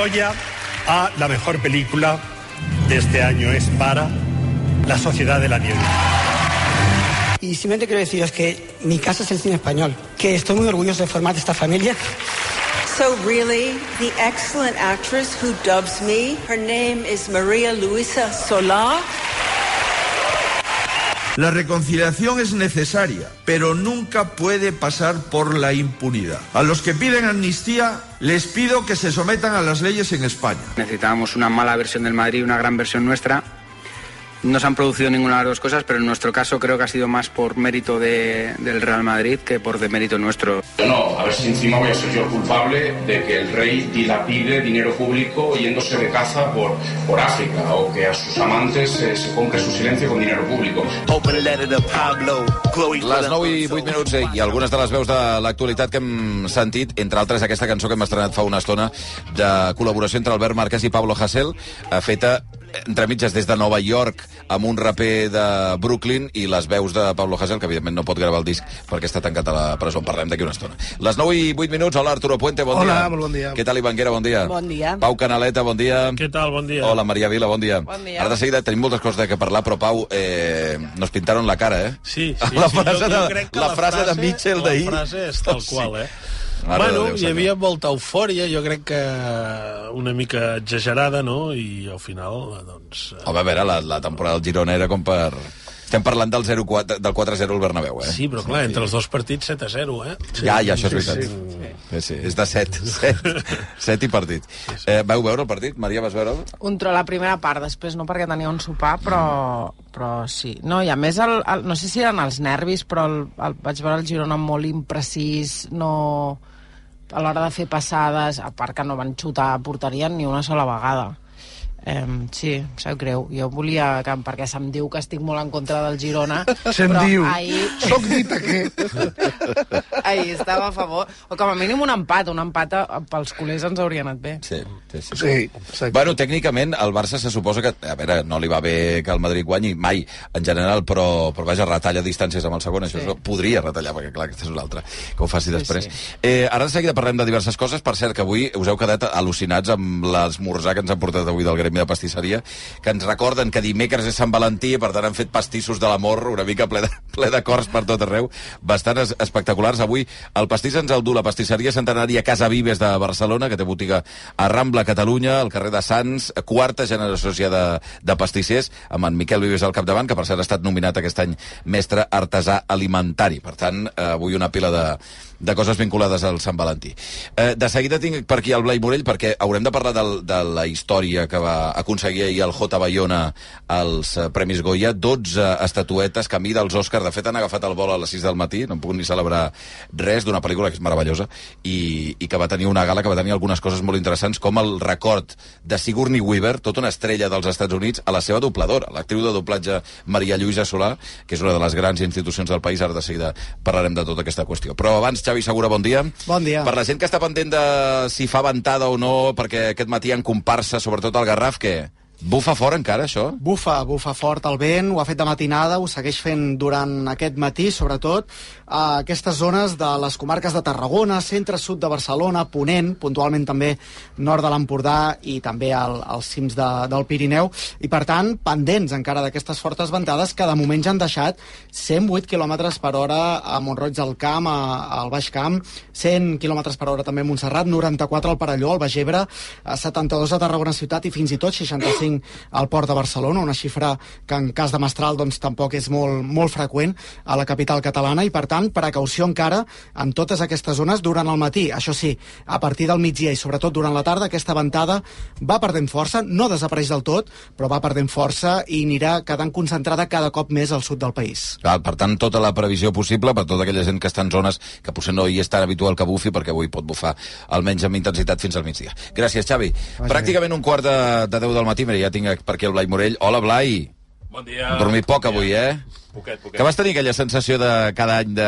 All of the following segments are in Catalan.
Goya a la mejor película de este año es para La Sociedad de la Nieve. Y simplemente quiero deciros que mi casa es el cine español, que estoy muy orgulloso de formar esta familia. So really, the excellent actress who dubs me, her name is Maria Luisa Solar. La reconciliación es necesaria, pero nunca puede pasar por la impunidad. A los que piden amnistía, les pido que se sometan a las leyes en España. Necesitábamos una mala versión del Madrid una gran versión nuestra. No se han producido ninguna de las dos cosas, pero en nuestro caso creo que ha sido más por mérito de- del Real Madrid que por demérito nuestro. No, a ver si encima voy a ser yo el culpable de que el rey dilapide dinero público yéndose de caza por, por África o que a sus amantes eh, se compre su silencio con dinero público. Les 9 i 8 minuts eh, i algunes de les veus de l'actualitat que hem sentit, entre altres aquesta cançó que hem estrenat fa una estona de col·laboració entre Albert Márquez i Pablo Hasél, eh, feta entre mitges des de Nova York amb un raper de Brooklyn i les veus de Pablo Hasél, que evidentment no pot gravar el disc perquè està tancat a la presó. En parlem d'aquí una estona. Les 9 i 8 minuts. Hola, Arturo Puente, bon Hola, dia. molt bon dia. Què tal, Ivanguera? Bon dia. Bon dia. Pau Canaleta, bon dia. Què tal? Bon dia. Hola, Maria Vila, bon dia. Bon dia. Ara de seguida tenim moltes coses de què parlar, però Pau, eh, nos pintaron la cara, eh? Sí, sí, la sí, frase, jo, jo de, que la, frase, de Mitchell d'ahir. La frase és tal qual, eh? Mare bueno, Déu, hi havia molta eufòria, jo crec que una mica exagerada, no? I al final, doncs... eh, Home, a veure, la, la temporada del Girona era com per... Estem parlant del 0-4 del 4-0 al Bernabéu, eh? Sí, però clar, entre els dos partits 7 a 0, eh? Ja, ja, això és veritat. Sí, sí. sí, és de 7. 7, 7 i partit. Eh, vau veure el partit? Maria, vas veure'l? Un tro la primera part, després no perquè tenia un sopar, però, però sí. No, i a més, el, el, no sé si eren els nervis, però el, el, vaig veure el Girona molt imprecís, no a l'hora de fer passades, a part que no van xutar a porteria ni una sola vegada. Eh, sí, em sap greu. Jo volia, que, perquè se'm diu que estic molt en contra del Girona, Se'm però diu. ahir... Soc dita que... ahir estava a favor. O com a mínim un empat, un empat a, pels culers ens hauria anat bé. Sí, sí, sí. Sí, exacte. Bueno, tècnicament, el Barça se suposa que... A veure, no li va bé que el Madrid guanyi mai, en general, però, però vaja, retalla distàncies amb el segon, això Sí. sí. podria retallar, perquè clar, aquesta és una altra, que ho faci després. sí. Eh, ara de seguida parlem de diverses coses, per cert, que avui us heu quedat al·lucinats amb l'esmorzar que ens han portat avui del Gremi de Pastisseria, que ens recorden que dimecres és Sant Valentí, i per tant han fet pastissos de l'amor una mica ple de, ple de cors per tot arreu, bastant es, espectaculars. Avui el pastís ens el du la pastisseria centenària Casa Vives de Barcelona, que té botiga a Rambla, Catalunya, al carrer de Sants, quarta generació ja de, de pastissers, amb en Miquel Vives al capdavant, que per cert ha estat nominat aquest any mestre artesà alimentari. Per tant, eh, avui una pila de, de coses vinculades al Sant Valentí. Eh, de seguida tinc per aquí el Blai Morell, perquè haurem de parlar del, de la història que va aconseguir ahir el J. Bayona als eh, Premis Goya. 12 estatuetes, camí dels Òscars. De fet, han agafat el vol a les 6 del matí, no hem pogut ni celebrar res d'una pel·lícula que és meravellosa i, i que va tenir una gala que va tenir algunes coses molt interessants, com el record de Sigourney Weaver, tota una estrella dels Estats Units, a la seva dobladora, l'actriu de doblatge Maria Lluïsa Solà, que és una de les grans institucions del país. Ara de seguida parlarem de tota aquesta qüestió. Però abans, Xavi Segura, bon dia. Bon dia. Per la gent que està pendent de si fa ventada o no, perquè aquest matí han comparsa, sobretot al Garraf, què? Bufa fort encara, això? Bufa, bufa fort el vent, ho ha fet de matinada, ho segueix fent durant aquest matí, sobretot a aquestes zones de les comarques de Tarragona, centre-sud de Barcelona, Ponent, puntualment també nord de l'Empordà i també al, als cims de, del Pirineu, i per tant, pendents encara d'aquestes fortes ventades que de moment ja han deixat 108 km per hora a Montroig del Camp, a, al Baix Camp, 100 km per hora també a Montserrat, 94 al Parelló, al Baix Ebre, a 72 a Tarragona Ciutat i fins i tot 65 al Port de Barcelona, una xifra que en cas de mestral doncs, tampoc és molt, molt freqüent a la capital catalana i per tant precaució encara en totes aquestes zones durant el matí. Això sí, a partir del migdia i sobretot durant la tarda aquesta ventada va perdent força, no desapareix del tot, però va perdent força i anirà quedant concentrada cada cop més al sud del país. Val, per tant, tota la previsió possible per tota aquella gent que està en zones que potser no hi és tan habitual que bufi, perquè avui pot bufar almenys amb intensitat fins al migdia. Gràcies, Xavi. Pràcticament un quart de, de 10 del matí, mira, ja tinc per aquí el Blai Morell. Hola, Blai. Bon dia. Dormit poc avui, eh? Poquet, poquet. Que vas tenir aquella sensació de cada any de...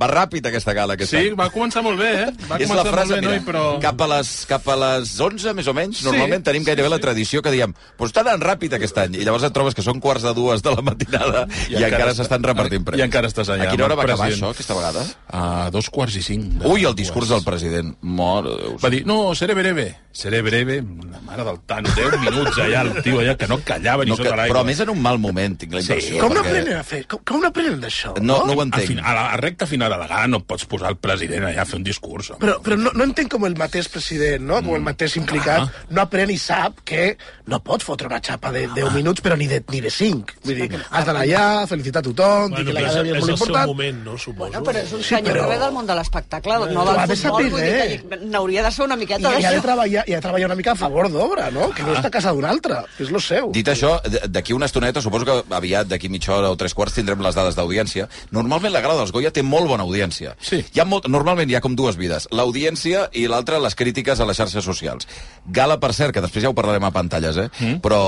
Va ràpid aquesta gala aquest Sí, any. va començar molt bé, eh? Va és començar la frase, molt bé, mira, noi, però... cap, a les, cap a les 11, més o menys, Sí, normalment tenim gairebé sí, la sí. tradició que diem pues està anant ràpid aquest any, i llavors et trobes que són quarts de dues de la matinada i, i encara s'estan repartint premis. I encara estàs allà. A quina hora va acabar president. això, aquesta vegada? A dos quarts i cinc. Ui, el discurs del president. Mare de Déu. Va dir, no, seré breve. Seré breve. La mare del tant, 10 minuts allà, el tio allà, que no callava ni No, sota l'aigua. però a més en un mal moment, tinc la impressió. Com perquè... n'aprenen a fer? Com, com n'aprenen d'això? No, no ho A, entenc. fin, a la a recta final de la gala no pots posar el president allà a fer un discurs. home. Però, però no, no entenc com el mateix president, no? com el mateix implicat, Ah. no aprèn i sap que no pot fotre una xapa de 10 minuts, però ni de, ni de 5. Vull dir, has d'anar allà, felicitar tothom, dir que és, l'acadèmia és, és molt el seu important. moment, no, suposo. Bueno, però és un Sí, senyor però- que ve del món de l'espectacle, no del de futbol, saber, vull dir eh? que n'hauria de ser una I, miqueta i, ha de d'això. treballar, I ha de treballar una mica a favor d'obra, no? Que no està a casa d'un altre, que és lo seu. Dit això, d'aquí una estoneta, suposo que aviat, d'aquí mitja hora o tres quarts, tindrem les dades d'audiència. Normalment la gala dels Goya té molt bona audiència. Sí. Hi ha molt, normalment hi ha com dues vides. L'audiència i l'altra, les crítiques a les xarxes socials. Gala, per cert, que després ja ho parlarem a pantalles, eh? Mm. però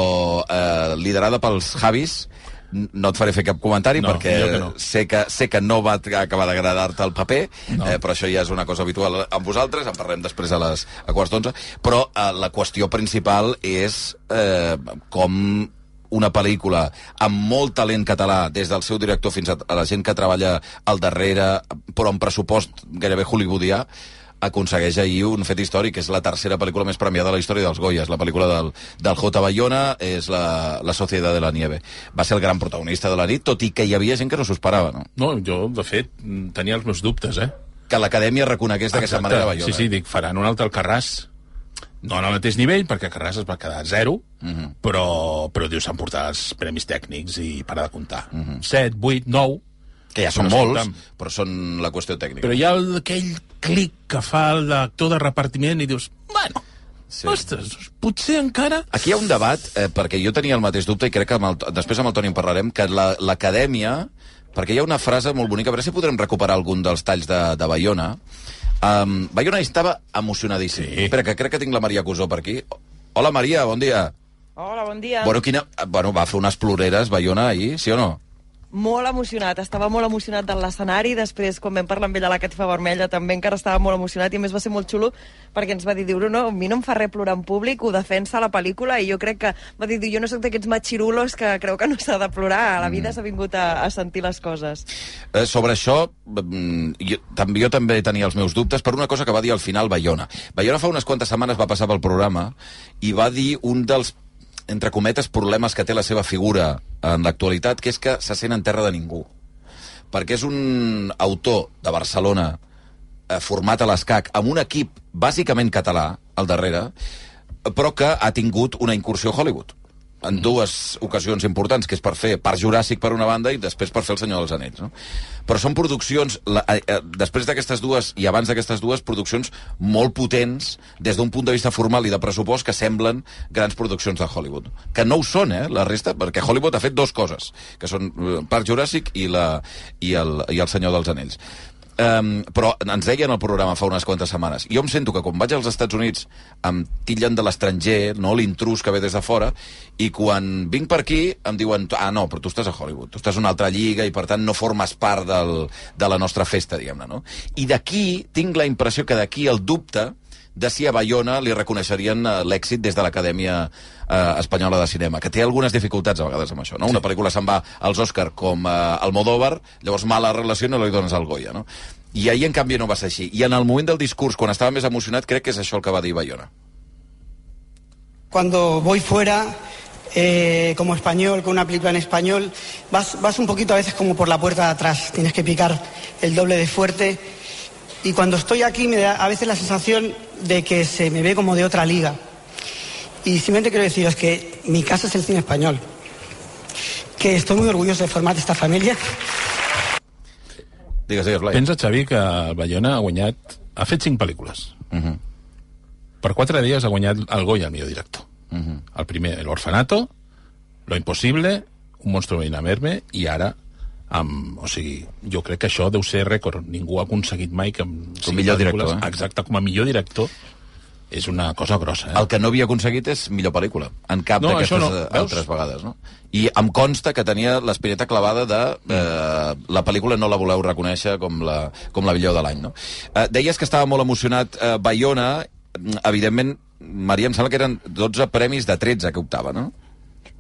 eh, liderada pels Javis, no et faré fer cap comentari No, perquè que no. sé, que, sé que no va acabar d'agradar-te el paper, no. eh, però això ja és una cosa habitual amb vosaltres, en parlem després a les a quarts d'onze, però eh, la qüestió principal és eh, com una pel·lícula amb molt talent català, des del seu director fins a, a la gent que treballa al darrere, però amb pressupost gairebé hollywoodià, aconsegueix ahir un fet històric, que és la tercera pel·lícula més premiada de la història dels Goyas. La pel·lícula del, del J. Bayona és la, la Sociedad de la Nieve. Va ser el gran protagonista de la nit, tot i que hi havia gent que no s'ho esperava, no? No, jo, de fet, tenia els meus dubtes, eh? Que l'acadèmia reconegués d'aquesta manera Bayona. Sí, sí, dic, faran un altre al Carràs. No en el mateix nivell, perquè Carràs es va quedar a zero, uh Mhm. -huh. però, però diu, s'han portat els premis tècnics i para de comptar. Uh -huh. 7, 8, 9... Que ja són molts, escolta'm, però són la qüestió tècnica. Però hi ha el, aquell clic que fa el d'actor de repartiment i dius, bueno, Sí. ostres, potser encara... Aquí hi ha un debat, eh, perquè jo tenia el mateix dubte, i crec que amb el, després amb el Toni en parlarem, que la- l'acadèmia... perquè hi ha una frase molt bonica, a veure si podrem recuperar algun dels talls de, de Bayona. Um, Bayona estava emocionadíssim. Sí. Espera, que crec que tinc la Maria Cusó per aquí. Hola, Maria, bon dia. Hola, bon dia. Bueno, quina... bueno, va fer unes ploreres, Bayona, ahir, sí o no? Molt emocionat, estava molt emocionat de l'escenari, després quan vam parlar amb ell a la Catifa Vermella també encara estava molt emocionat i més va ser molt xulo perquè ens va dir, diu, no, a mi no em fa res plorar en públic, ho defensa la pel·lícula i jo crec que, va dir, jo no sóc d'aquests machirulos que creu que no s'ha de plorar, a la vida s'ha vingut a, a sentir les coses. Eh, sobre això, mm, jo, també, jo també tenia els meus dubtes per una cosa que va dir al final Bayona. Bayona fa unes quantes setmanes va passar pel programa i va dir un dels entre cometes, problemes que té la seva figura en l'actualitat, que és que se sent en terra de ningú. Perquè és un autor de Barcelona eh, format a l'escac amb un equip bàsicament català al darrere, però que ha tingut una incursió a Hollywood en dues ocasions importants, que és per fer Parc Juràssic per una banda i després per fer El Senyor dels Anells. No? Però són produccions, la, eh, eh, després d'aquestes dues i abans d'aquestes dues, produccions molt potents des d'un punt de vista formal i de pressupost que semblen grans produccions de Hollywood. Que no ho són, eh, la resta, perquè Hollywood ha fet dues coses, que són eh, Parc Juràssic i, la, i, el, i El Senyor dels Anells. Um, però ens deien al programa fa unes quantes setmanes jo em sento que quan vaig als Estats Units em tillen de l'estranger, no l'intrus que ve des de fora, i quan vinc per aquí em diuen, ah no, però tu estàs a Hollywood tu estàs a una altra lliga i per tant no formes part del, de la nostra festa, diguem-ne no? i d'aquí tinc la impressió que d'aquí el dubte de si a Bayona li reconeixerien eh, l'èxit des de l'Acadèmia eh, Espanyola de Cinema, que té algunes dificultats a vegades amb això, no? Una pel·lícula se'n va als Òscar com eh, Almodóvar, llavors mala relació no li dones al Goya, no? I ahir, en canvi, no va ser així. I en el moment del discurs, quan estava més emocionat, crec que és això el que va dir Bayona. Cuando voy fuera, eh, como español, con una película en español, vas, vas un poquito a veces como por la puerta de atrás, tienes que picar el doble de fuerte. Y cuando estoy aquí me da a veces la sensación de que se me ve como de otra liga. Y simplemente quiero deciros que mi casa es el cine español. Que estoy muy orgulloso de formar esta familia. Digues, digues, Blai. Pensa, Xavi, que el Bayona ha guanyat... Ha fet cinc pel·lícules. Uh -huh. Per quatre dies ha guanyat el Goya, el millor director. Uh -huh. El primer, El Orfanato, Lo Impossible, Un monstruo verme, i ara amb, o sigui, jo crec que això deu ser rècord. Ningú ha aconseguit mai que... cinc millor director, eh? Exacte, com a millor director és una cosa grossa. Eh? El que no havia aconseguit és millor pel·lícula, en cap No, d'aquestes no. eh, Veus? altres vegades, no? I em consta que tenia l'espineta clavada de eh, la pel·lícula no la voleu reconèixer com la, com la millor de l'any, no? Eh, deies que estava molt emocionat eh, Bayona, evidentment, Maria, em sembla que eren 12 premis de 13 que optava, no?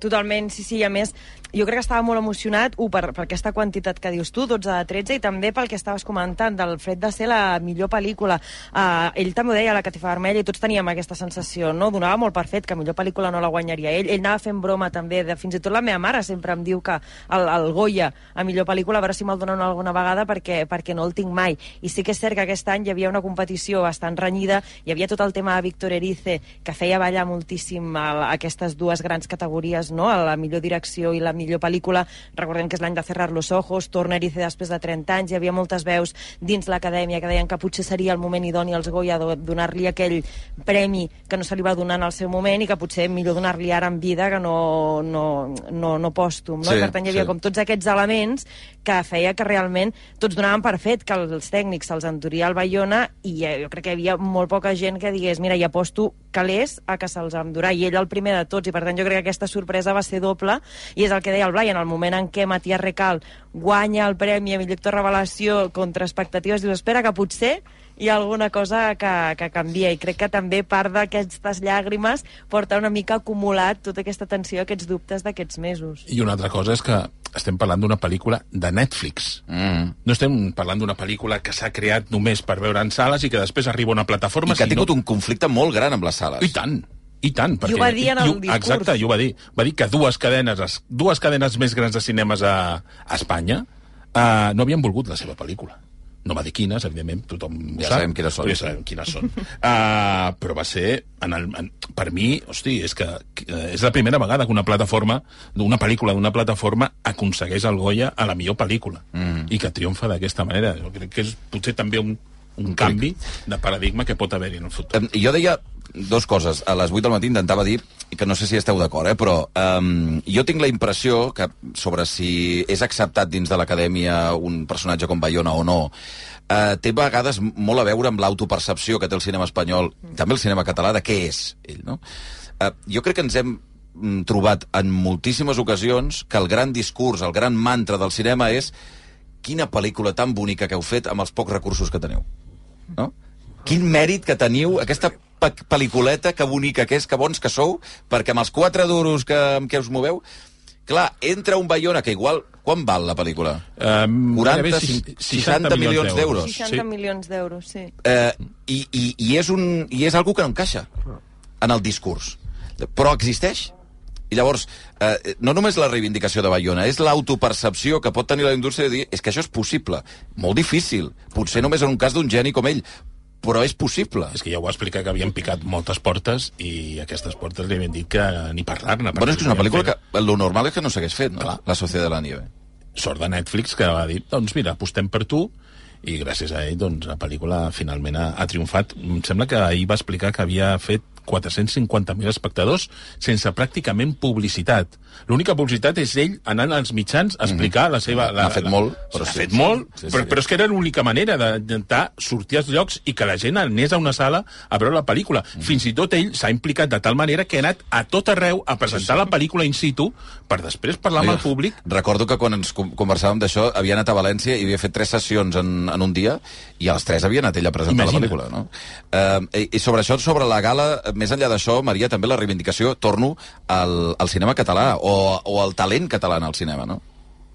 Totalment, sí, sí, i a més, jo crec que estava molt emocionat, un, per, per aquesta quantitat que dius tu, 12 de 13, i també pel que estaves comentant, del fet de ser la millor pel·lícula. Uh, ell també ho deia, a la Catifa Vermella, i tots teníem aquesta sensació, no? Donava molt per fet que millor pel·lícula no la guanyaria ell. Ell anava fent broma també, de, fins i tot la meva mare sempre em diu que el, el Goya a millor pel·lícula, a veure si me'l donen alguna vegada perquè, perquè no el tinc mai. I sí que és cert que aquest any hi havia una competició bastant renyida, hi havia tot el tema de Víctor Erice, que feia ballar moltíssim a, la- aquestes dues grans categories, no? a la millor direcció i la millor pel·lícula. Recordem que és l'any de Cerrar los ojos, torna Erice després de 30 anys, hi havia moltes veus dins l'acadèmia que deien que potser seria el moment idoni als Goya de donar-li aquell premi que no se li va donar en el seu moment i que potser millor donar-li ara en vida que no, no, no, no pòstum. No? Sí, I per tant, hi havia sí. com tots aquests elements que feia que realment tots donaven per fet que els tècnics se'ls enduria al Bayona i eh, jo crec que hi havia molt poca gent que digués mira, hi aposto calés a que se'ls endurà i ell el primer de tots i per tant jo crec que aquesta sorpresa va ser doble i és el que deia el Blai, en el moment en què Matías Recal guanya el premi a millor revelació contra expectatives, dius, espera que potser hi ha alguna cosa que, que canvia i crec que també part d'aquestes llàgrimes porta una mica acumulat tota aquesta tensió, aquests dubtes d'aquests mesos. I una altra cosa és que estem parlant d'una pel·lícula de Netflix. Mm. No estem parlant d'una pel·lícula que s'ha creat només per veure en sales i que després arriba a una plataforma... I que ha sinó- tingut un conflicte molt gran amb les sales. I tant, i tant. I ho va dir en el i discurs. Exacte, i ho va dir. Va dir que dues cadenes, es- dues cadenes més grans de cinemes a, a Espanya uh, no havien volgut la seva pel·lícula. No va dir quines, evidentment, tothom ho Ja sap. sabem quines són. Ja sabem quines són. Uh, però va ser, en el, en, per mi, hosti, és que uh, és la primera vegada que una plataforma, una pel·lícula d'una plataforma aconsegueix el Goya a la millor pel·lícula Mm. i que triomfa d'aquesta manera. Jo crec que és potser també un, un canvi de paradigma que pot haver-hi en el futur. Em, Jo deia dos coses. A les 8 del matí intentava dir, que no sé si esteu d'acord, eh, però um, jo tinc la impressió que sobre si és acceptat dins de l'acadèmia un personatge com Bayona o no, eh, té vegades molt a veure amb l'autopercepció que té el cinema espanyol, també el cinema català, de què és ell, no? Eh, jo crec que ens hem mm, trobat en moltíssimes ocasions que el gran discurs, el gran mantra del cinema és quina pel·lícula tan bonica que heu fet amb els pocs recursos que teniu. No? Quin mèrit que teniu, aquesta pe- pel·lículeta, que bonica que és, que bons que sou, perquè amb els quatre duros que, amb què us moveu, clar, entra un Bayona que igual... Quan val la pel·lícula? Um, 40, 60 milions d'euros. 60 milions d'euros, sí. Eh, i, i, i, és un, I és algú que no encaixa en el discurs. Però existeix. I llavors, eh, no només la reivindicació de Bayona, és l'autopercepció que pot tenir la indústria de dir és que això és possible. Molt difícil. Potser només en un cas d'un geni com ell, però és possible. És que ja ho va explicar que havien picat moltes portes i aquestes portes li havien dit que ni parlar-ne. Bueno, és que és una pel·lícula que lo normal és que no s'hagués fet, no? La Societat de la Nieve. Sort de Netflix que va dir, doncs mira, apostem per tu i gràcies a ell doncs, la pel·lícula finalment ha, ha triomfat. Em sembla que ahir va explicar que havia fet 450.000 espectadors sense pràcticament publicitat. L'única publicitat és ell anant als mitjans a explicar la seva... La, N'ha fet la, molt, però ha sí. fet molt, Sí, sí. però, però és que era l'única manera d'intentar sortir als llocs i que la gent anés a una sala a veure la pel·lícula. Fins i tot ell s'ha implicat de tal manera que ha anat a tot arreu a presentar la pel·lícula in situ per després parlar amb el públic Recordo que quan ens con- conversàvem d'això havia anat a València i havia fet tres sessions en, en un dia i els tres havia anat ell a presentar Imagina't. la pel·lícula. No? Eh, i, I sobre això, sobre la gala, més enllà d'això, Maria, també la reivindicació, torno al, al cinema català o, o al talent català en el cinema, no?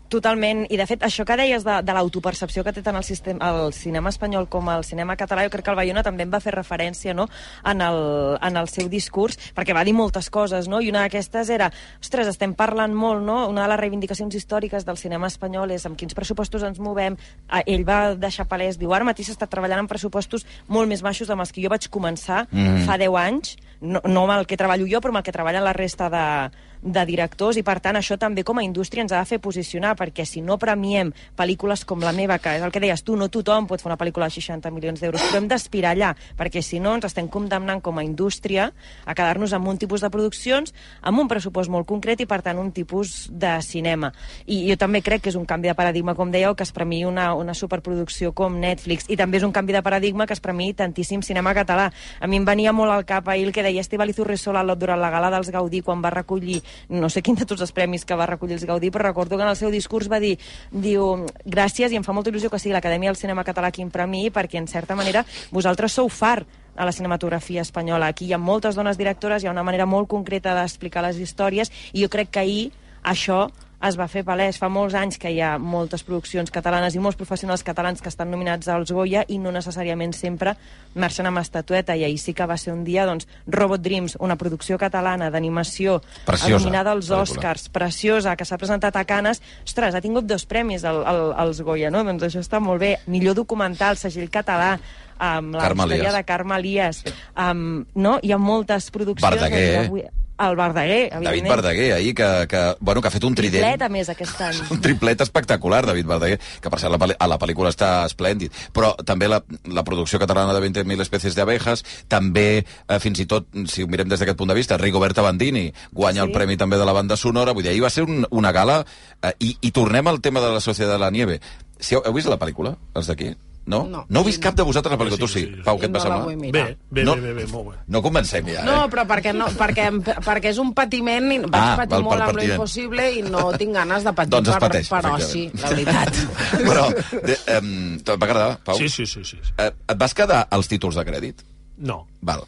Totalment, i de fet això que deies de, de l'autopercepció que té tant el, sistema, el cinema espanyol com el cinema català, jo crec que el Bayona també en va fer referència no? en, el, en el seu discurs, perquè va dir moltes coses, no? i una d'aquestes era, ostres, estem parlant molt, no? una de les reivindicacions històriques del cinema espanyol és amb quins pressupostos ens movem, Ah, ell va deixar palès, diu, ara mateix s'està treballant amb pressupostos molt més baixos amb els que jo vaig començar Mhm. fa 10 anys, no, no amb el que treballo jo, però amb el que treballa la resta de, de directors i, per tant, això també com a indústria ens ha de fer posicionar, perquè si no premiem pel·lícules com la meva, que és el que deies tu, no tothom pot fer una pel·lícula de 60 milions d'euros, però hem d'aspirar allà, perquè si no ens estem condemnant com a indústria a quedar-nos amb un tipus de produccions, amb un pressupost molt concret i, per tant, un tipus de cinema. I jo també crec que és un canvi de paradigma, com dèieu, que es premiï una, una superproducció com Netflix, i també és un canvi de paradigma que es premiï tantíssim cinema català. A mi em venia molt al cap ahir el que deia Estibaliz Urresola durant la gala dels Gaudí, quan va recollir, no sé quin de tots els premis que va recollir els Gaudí, però recordo que en el seu discurs va dir, diu, gràcies i em fa molta il·lusió que sigui l'Acadèmia del Cinema Català qui em premiï, perquè en certa manera vosaltres sou far a la cinematografia espanyola. Aquí hi ha moltes dones directores, hi ha una manera molt concreta d'explicar les històries, i jo crec que ahir això es va fer palès. Fa molts anys que hi ha moltes produccions catalanes i molts professionals catalans que estan nominats als Goya i no necessàriament sempre marxen amb estatueta. I ahir sí que va ser un dia, doncs, Robot Dreams, una producció catalana d'animació nominada als. Oscars, preciosa, que s'ha presentat a Canes. Ostres, ha tingut dos premis al, al, als Goya, no? Doncs això està molt bé. Millor documental, segell català, amb la Carme història de Carme Elias. Um, no? Hi ha moltes produccions... Verdaguer, doncs, eh? El Verdaguer, David. Verdaguer, ahir, que, que, bueno, que ha fet un trident. Triplet, a més, aquest any. Un triplet espectacular, David Verdaguer, que per cert la, a la pel·lícula està esplèndid. Però també la, la producció catalana de 20.000 especies d'abejas, també, eh, fins i tot, si ho mirem des d'aquest punt de vista, Rigoberta Bandini guanya Sí. el premi també de la banda sonora. Vull dir, ahir va ser un, una gala... Eh, i, I tornem al tema de la Societat de la Nieve. Si heu, heu vist la pel·lícula, els d'aquí? No? No. no heu vist cap de vosaltres la pel·lícula? Tu sí. Pau, què et va No la semblar? mirar. Bé, bé, No. bé, bé, bé, molt bé. No comencem ja, No, eh? però perquè, no, perquè, perquè és un patiment, i vaig Ah, patir val, molt per amb lo patiment. impossible i no tinc ganes de patir Doncs es per, pateix, per oci, la veritat. Però, de, um, et va agradar, Pau? Sí, sí, sí, sí. Eh, et vas quedar als títols de crèdit? No. Val.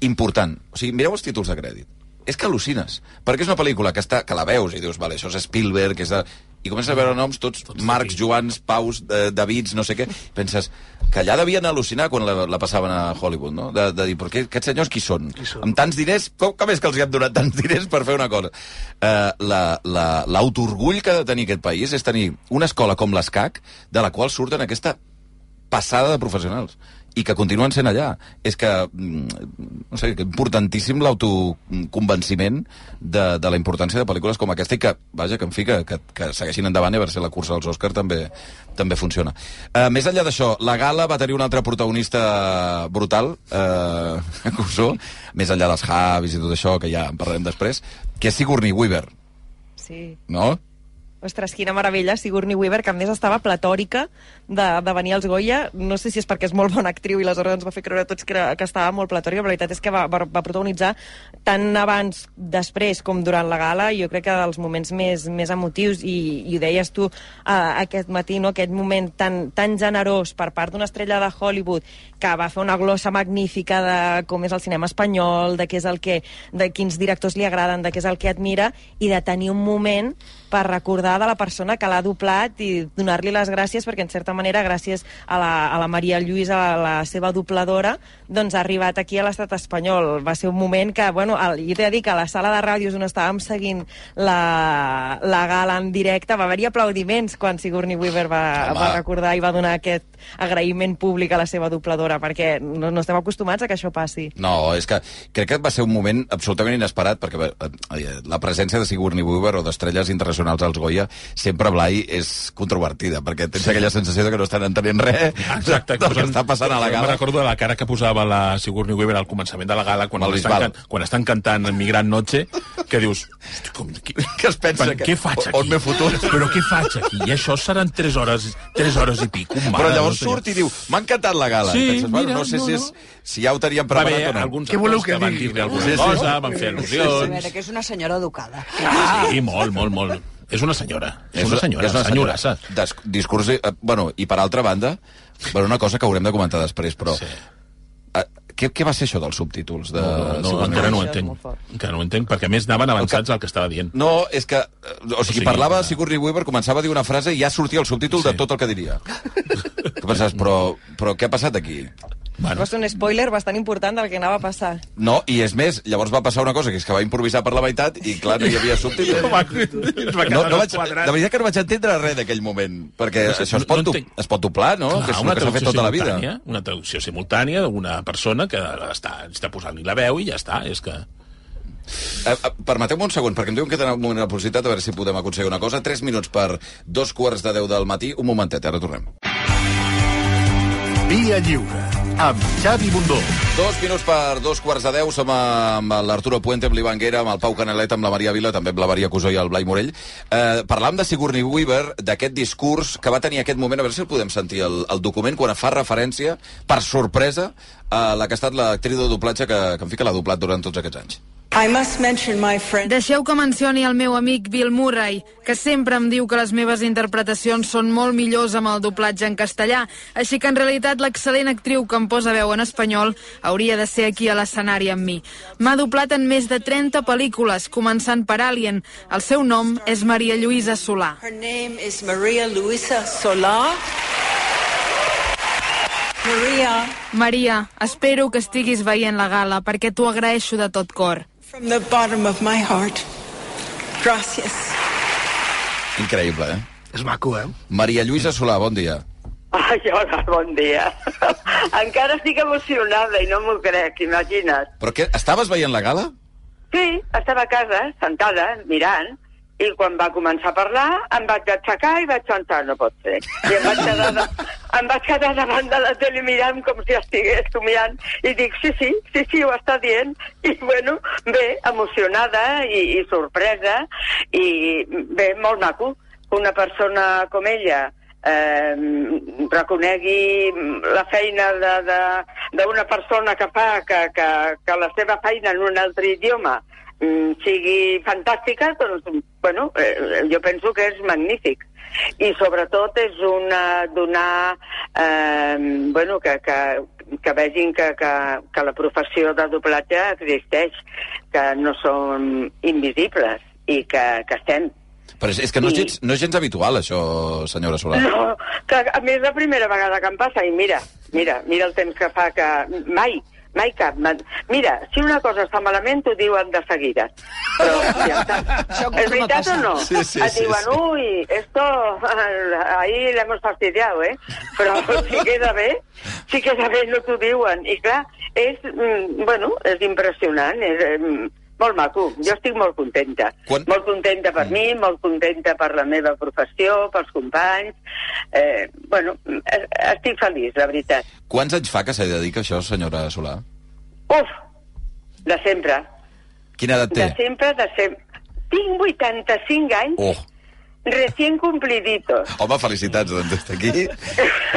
Important. O sigui, mireu els títols de crèdit. És que al·lucines. Perquè és una pel·lícula que, està, que la veus i dius, vale, això és Spielberg, és de... i comences a veure noms tots, tots Marcs, Joans, Paus, eh, Davids, no sé què, penses que allà devien al·lucinar quan la, la passaven a Hollywood, no? De, de dir, però què, aquests senyors qui són? Qui són? Amb tants diners, com, com és que els hi han donat tants diners per fer una cosa? Eh, la- la- L'autoorgull que ha de tenir aquest país és tenir una escola com l'ESCAC, de la qual surten aquesta passada de professionals i que continuen sent allà. És que, mm, no sé, que importantíssim l'autoconvenciment de, de la importància de pel·lícules com aquesta i que, vaja, que en fi, que, que, que segueixin endavant i a veure si la cursa dels Òscar també, també funciona. Uh, més enllà d'això, la gala va tenir un altre protagonista brutal, uh, Cusó, més enllà dels Javis i tot això, que ja en parlarem després, que és Sigourney Weaver, Sí. no? Ostres, quina meravella, Sigourney Weaver, que a més estava platòrica de, de venir als Goya. No sé si és perquè és molt bona actriu i aleshores ens va fer creure a tots que, que estava molt platòrica, però la veritat és que va, va, va protagonitzar tant abans, després, com durant la gala, jo crec que dels moments més, més emotius, i, i ho deies tu uh, aquest matí, no? aquest moment tan, tan generós per part d'una estrella de Hollywood que va fer una glossa magnífica de com és el cinema espanyol, de què és el que, de quins directors li agraden, de què és el que admira, i de tenir un moment per recordar de la persona que l'ha doblat i donar-li les gràcies perquè en certa manera gràcies a la, a la Maria Lluïsa, la seva dobladora doncs ha arribat aquí a l'estat espanyol va ser un moment que, bueno, el, jo t'he de dir que a la sala de ràdios on estàvem seguint la, la gala en directe va haver-hi aplaudiments quan Sigourney Weaver va, Home. va recordar i va donar aquest agraïment públic a la seva dobladora perquè no, no estem acostumats a que això passi No, és que crec que va ser un moment absolutament inesperat, perquè eh, la presència de Sigourney Weaver o d'estrelles internacionals als Goya sempre, Blai, és controvertida, perquè tens sí. aquella sensació de que no estan entenent res Exacte, del que està passant a la gala. me'n recordo de la cara que posava la Sigourney Weaver al començament de la gala quan, estan, can, quan estan cantant Migrant Noche, que dius, "Hosti, com, qui, que es pensa que- què faig aquí? on m'he fotut? Però què faig aquí? I això seran 3 hores, 3 hores i pico. Mare Però llavors de Déu, surt i diu, m'ha encantat la gala. Sí, penses, bueno, mira, no sé no, si, no. és, si ja ho teníem preparat haver o no. alguns Què voleu que van digui? dir-li alguna Sí, sí. cosa, van fer A al·lusions... veure, que és una senyora educada. Sí, molt, molt, molt. És una senyora. És, És una senyora, és una senyorassa. Des, discurs, eh, bueno, i per altra banda, bueno, una cosa que haurem de comentar després, però... Sí. Eh, què, què va ser això dels subtítols? De, No, no, Sigourney encara no ho entenc. Encara no ho entenc, perquè a més anaven avançats al que estava dient. No, és que... eh, O sigui, o sigui parlava que- Sigourney Weaver, començava a dir una frase i ja sortia el subtítol sí. de tot el que diria. que pensaves, però, però què ha passat aquí? Bueno, va ser un spoiler bastant important del que anava a passar No, i és més, llavors va passar una cosa, que és que va improvisar per la meitat i, clar, no hi havia subtítols. No, quedar no no, vaig, de veritat que no vaig entendre res d'aquell moment, perquè No això es pot, no entenc. es pot doblar, no? que és una que s'ha fet tota la vida. Una traducció simultània d'una persona que està, està posant-li la veu i ja està. És que... Eh, eh, Permeteu-me un segon, perquè em diuen que tenen un moment de publicitat, a veure si podem aconseguir una cosa. 3 minuts per dos quarts de 10 del matí. Un momentet, ara tornem. Via Lliure, amb Xavi Bundó. Dos minuts per dos quarts de deu. Som amb l'Arturo Puente, amb l'Ivan amb el Pau Canalet, amb la Maria Vila, també amb la Maria Cusó i el Blai Morell. Eh, parlàvem de Sigourney Weaver, d'aquest discurs que va tenir aquest moment, a veure si el podem sentir, el, el document, quan fa referència, per sorpresa, a la que ha estat l'actriu de doblatge que, que en fi que l'ha doblat durant tots aquests anys. I must mention my friend. Deixeu que mencioni el meu amic Bill Murray, que sempre em diu que les meves interpretacions són molt millors amb el doblatge en castellà, així que en realitat l'excel·lent actriu que em posa veu en espanyol hauria de ser aquí a l'escenari amb mi. M'ha doblat en més de 30 pel·lícules, començant per Alien. El seu nom és Maria Lluïsa Solà. Her name is Maria Luisa Solar. Maria, Maria, espero que estiguis veient la gala perquè t'ho agraeixo de tot cor. From the bottom of my heart. Gracias. Increïble, eh? És maco, eh? Maria Lluïsa Solà, bon dia. Ai, hola, bon dia. Encara estic emocionada i no m'ho crec, imagina't. Però què, estaves veient la gala? Sí, estava a casa, sentada, mirant, i quan va començar a parlar em vaig aixecar i vaig pensar, no pot ser. I em vaig quedar, de, em vaig quedar davant de la tele mirant com si estigués somiant i dic, sí, sí, sí, sí, ho està dient. I bueno, bé, emocionada i, i sorpresa i bé, molt maco que una persona com ella eh, reconegui la feina d'una persona que fa que, que, que la seva feina en un altre idioma mm, sigui fantàstica, doncs, bueno, eh, jo penso que és magnífic. I sobretot és una, donar, eh, bueno, que, que, que vegin que, que, que la professió de doblatge existeix, que no som invisibles i que, que estem. Però és, és que no és, I- gens, no és gens habitual, això, senyora Solà. No, que a més la primera vegada que em passa, i mira, mira, mira el temps que fa que... Mai, mai cap. Mira, si una cosa està malament, t'ho diuen de seguida. Però, ja està. ¿És veritat o no? Sí, sí, Et sí, diuen, sí. uy, esto, ahí le hemos fastidiado, eh? Però si queda bé, si queda bé no t'ho diuen. I clar, és, mm, bueno, és impressionant, és, eh, molt maco. Jo estic molt contenta. Quan... Molt contenta per mi, molt contenta per la meva professió, pels companys. Eh, bueno, estic feliç, la veritat. Quants anys fa que s'hi dedica això, senyora Solà? Uf, de sempre. Quina edat té? De sempre, de sempre. Tinc 85 anys, Oh, recién cumpliditos. home, felicitats, doncs, des d'aquí.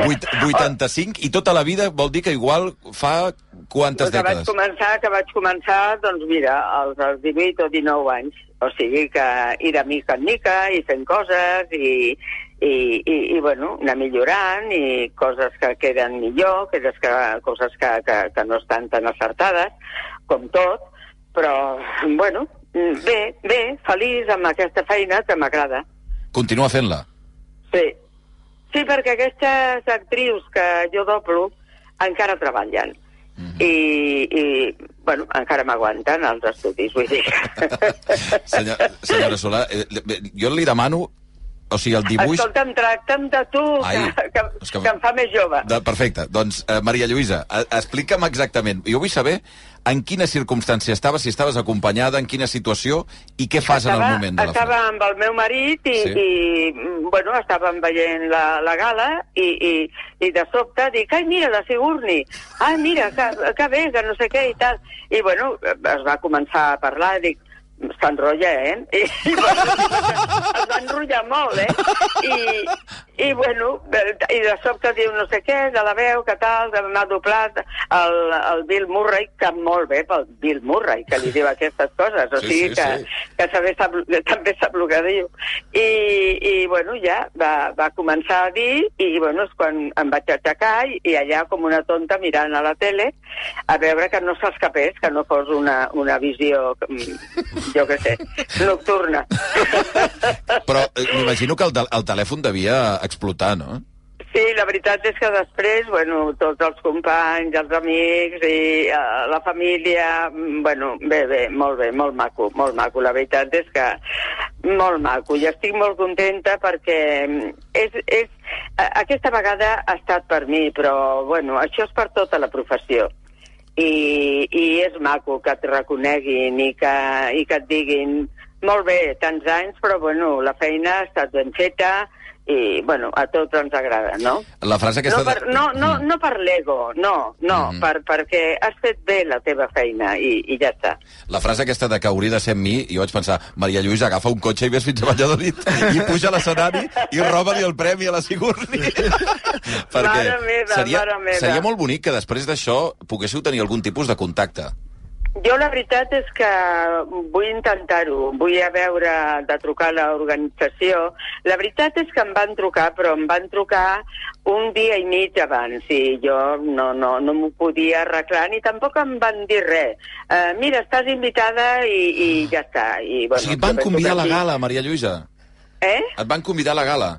Vuit- 85, i tota la vida vol dir que igual fa quantes que vaig dècades? començar, que vaig començar, doncs mira, als, als 18 o 19 anys. O sigui que ir de mica en mica i fent coses i, i, i, i bueno, anar millorant i coses que queden millor, coses que, coses que, que, que no estan tan acertades com tot, però, bueno, bé, bé, feliç amb aquesta feina que m'agrada. Continua fent-la. Sí. Sí, perquè aquestes actrius que jo doblo encara treballen. I, i, bueno, encara m'aguanten als estudis, vull dir. Senyor, senyora Solà, eh, jo li demano, o sigui, el dibuix... Escolta'm, tracta'm de tu, Ai, que, que, que- que em fa més jove. De, perfecte. Doncs, eh, Maria Lluïsa, eh, explica'm exactament. Jo vull saber en quina circumstància estaves, si estaves acompanyada, en quina situació, i què fas en el moment de la estava amb el meu marit i, Sí. i bueno, estàvem veient la, la gala i, i, i de sobte dic, ai, mira, la Sigourney, ai, mira, que, que bé, que no sé què i tal. I bueno, es va començar a parlar dic, s'enrotlla, eh? I, i bueno, es va enrotllar molt, eh? I, i bueno, i de sobte diu no sé què, de la veu, que tal, que m'ha doblat el, el Bill Murray, que molt bé pel Bill Murray, que li diu aquestes coses, o Sí, sigui sí, que, sí. que també sap, també sap el que diu. I, i bueno, ja va, va començar a dir, i bueno, és quan em vaig aixecar i, i allà com una tonta mirant a la tele a veure que no s'escapés, que no fos una, una visió, mm, jo què sé, nocturna. Però eh, m'imagino que el, tel- el telèfon devia explotar, no? Sí, la veritat és que després, bueno, tots els companys, els amics i uh, la família, mm, bueno, bé, bé, molt bé, molt maco, molt maco. La veritat és que molt maco. I estic molt contenta perquè mm, és, és, a- aquesta vegada ha estat per mi, però, bueno, això és per tota la professió. I, i és maco que et reconeguin i que, i que et diguin molt bé, tants anys, però bueno, la feina ha estat ben feta i bueno, a tots ens agrada, no? La frase aquesta... No per, no, no, no per l'ego, no, no, Mhm. per, perquè has fet bé la teva feina i, i ja està. La frase aquesta de que hauria de ser amb mi, jo vaig pensar, Maria Lluïsa, agafa un cotxe i ves fins a Valladolid i puja a l'escenari i roba-li el premi a la Sigourney. Perquè Mare meva, seria, mare meva. seria molt bonic que després d'això poguéssiu tenir algun tipus de contacte. Jo la veritat és que vull intentar-ho, vull a veure de trucar a l'organització. La veritat és que em van trucar, però em van trucar un dia i mig abans i jo no, no, no m'ho podia arreglar ni tampoc em van dir res. Uh, mira, estàs invitada i, i ja està. I, O bueno, sigui, et van convidar a la gala, Maria Lluïsa. Eh? Et van convidar a la gala.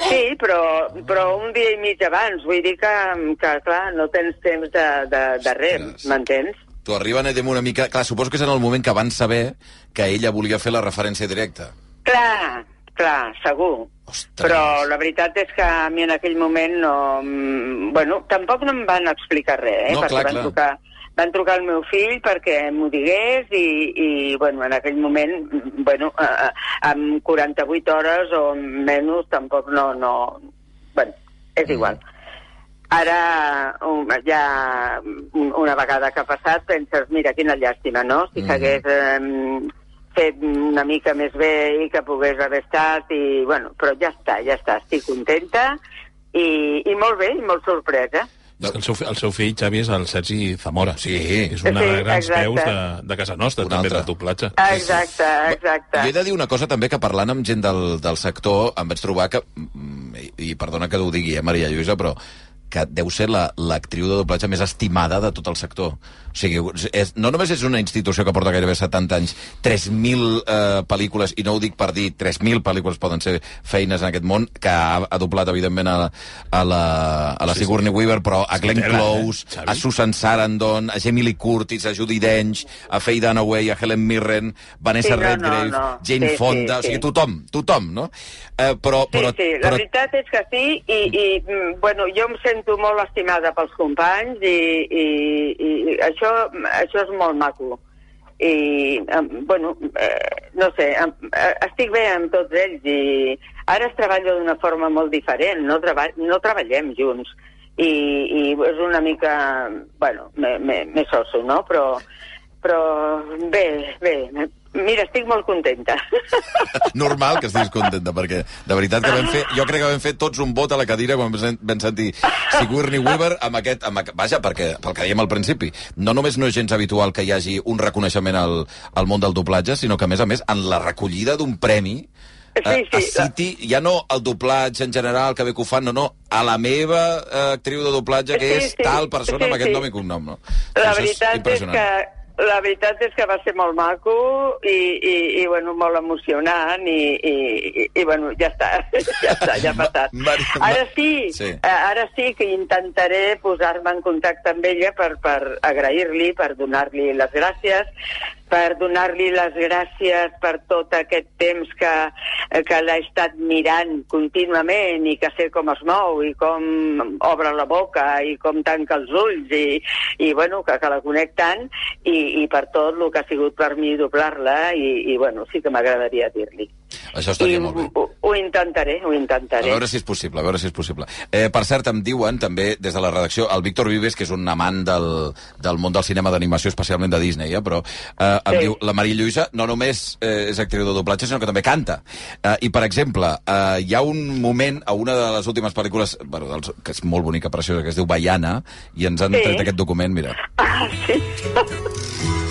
Sí, però, però un dia i mig abans. Vull dir que, que clar, no tens temps de, de, de res, m'entens? T'ho arriben a una mica... Clar, suposo que és en el moment que van saber que ella volia fer la referència directa. Clar, clar, segur. Però la veritat és que a mi en aquell moment no... mm, Bueno, tampoc no em van explicar res, eh? No, perquè clar, van, clar. Trucar, van trucar al meu fill perquè m'ho digués i, i, bueno, en aquell moment, mm, bueno, eh, amb 48 hores o menys tampoc no... no bueno, és Mm. Ara, um, ja un- una vegada que ha passat, penses, mira, quina llàstima, no? Si Mm. s'hagués eh, fet una mica més bé i que pogués haver estat, i, bueno, però ja està, ja està, estic contenta i, i molt bé, i molt sorpresa. És que el seu, el seu fill, Xavi, és el Sergi Zamora. Sí. És una Sí, de grans exacte. veus de, de casa nostra, també, de doblatge. Exacte, exacte. Jo he de dir una cosa també, que parlant amb gent del, del sector em vaig trobar que, mm, i, i perdona que ho digui, eh, Maria Lluïsa, però que deu ser la- l'actriu de doblatge més estimada de tot el sector. O sigui, és, no només és una institució que porta gairebé 70 anys, 3.000 eh, pel·lícules, i no ho dic per dir, 3.000 pel·lícules poden ser feines en aquest món, que ha, ha doblat, evidentment, a, a la, a la Sí, Sigourney Weaver, però a Glenn tela, eh, Close, Xavi? a Susan Sarandon, a Jamie Lee Curtis, a Judy Dench, a Faye Dunaway, a Helen Mirren, Vanessa Sí, no, no, Redgrave, no. Jane Sí, Fonda, sí, o sigui, sí. tothom, tothom, no? Eh, però, Sí, però, sí, la però, veritat és que sí, i, i mm, bueno, jo em sento molt estimada pels companys i, i, i això, això és molt maco. I, bueno, eh, no sé, eh, estic bé amb tots ells i ara es treballa d'una forma molt diferent, no, treba, no treballem junts i, i és una mica, bueno, més osso, no? Però, però bé, bé, mira, estic molt contenta. normal que estiguis contenta, perquè de veritat que vam fer, jo crec que vam fer tots un vot a la cadira quan vam sen- vam sentir Sigourney Weaver amb aquest, amb, aquest- vaja, perquè, pel que dèiem al principi, no només no és gens habitual que hi hagi un reconeixement al, al món del doblatge, sinó que, a més a més, en la recollida d'un premi, eh, sí, es citi ja no el doblatge en general, que bé que ho fan, no, no, a la meva eh, actriu de doblatge, que Sí, és sí, tal persona sí, amb aquest sí. nom i cognom, no? La Això veritat és impressionant. que la veritat és que va ser molt maco i, i, i bueno, molt emocionant i, i, i, i bueno, ja està, ja està, ja ha passat. Ara sí, Sí. eh, ara sí que intentaré posar-me en contacte amb ella per, per agrair-li, per donar-li les gràcies, per donar-li les gràcies per tot aquest temps que, que l'ha estat mirant contínuament i que sé com es mou i com obre la boca i com tanca els ulls i, i bueno, que, que la conec tant i, i per tot el que ha sigut per mi doblar-la i, i bueno, sí que m'agradaria dir-li. Això estaria I molt bé. ho, ho intentaré, ho A intentaré. veure si és possible, a veure si és possible. Eh, per cert, em diuen també des de la redacció, el Víctor Vives, que és un amant del, del món del cinema d'animació, especialment de Disney, eh, però eh, em Sí. diu, la Maria Lluïsa no només eh, és actriu de doblatge, sinó que també canta. Eh, I, per exemple, eh, hi ha un moment a una de les últimes pel·lícules, bueno, dels, que és molt bonica, preciosa, que es diu Baiana, i ens han Sí. tret aquest document, mira.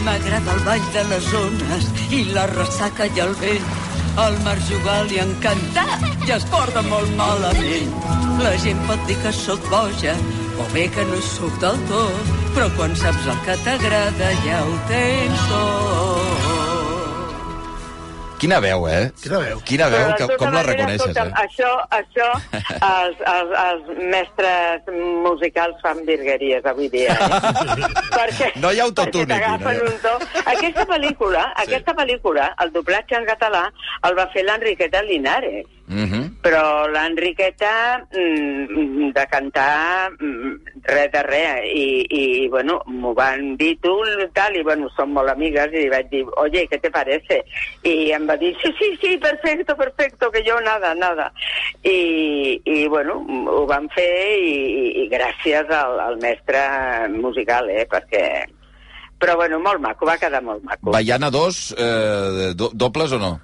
M'agrada el ball de les ones i la ressaca i el vent. Al mar jugar li encanta i es porta molt malament. La gent pot dir que sóc boja o bé que no sóc del tot, però quan saps el que t'agrada ja ho tens tot. Quina veu, eh? Quina veu. Quina veu, que, tota com la reconeixes, eh? Això, això els, els, els mestres musicals fan virgueries avui dia. Eh? perquè, No hi ha autotune perquè aquí, no hi ha- un to. Aquesta pel·lícula, Sí. aquesta pel·lícula, el doblatge en català, el va fer l'Enriqueta Linares. Mm -hmm. Però l'Enriqueta, mm, de cantar, mm, res de res. I, i bueno, m'ho van dir tu i tal, i bueno, som molt amigues, i vaig dir, oye, ¿qué te parece? I em va dir, sí, sí, sí, perfecto, perfecto, que jo nada, nada. I, i bueno, ho vam fer i, i, i gràcies al, al mestre musical, eh, perquè... Però bueno, molt maco, va quedar molt maco. Baiana 2, eh, do, dobles o no?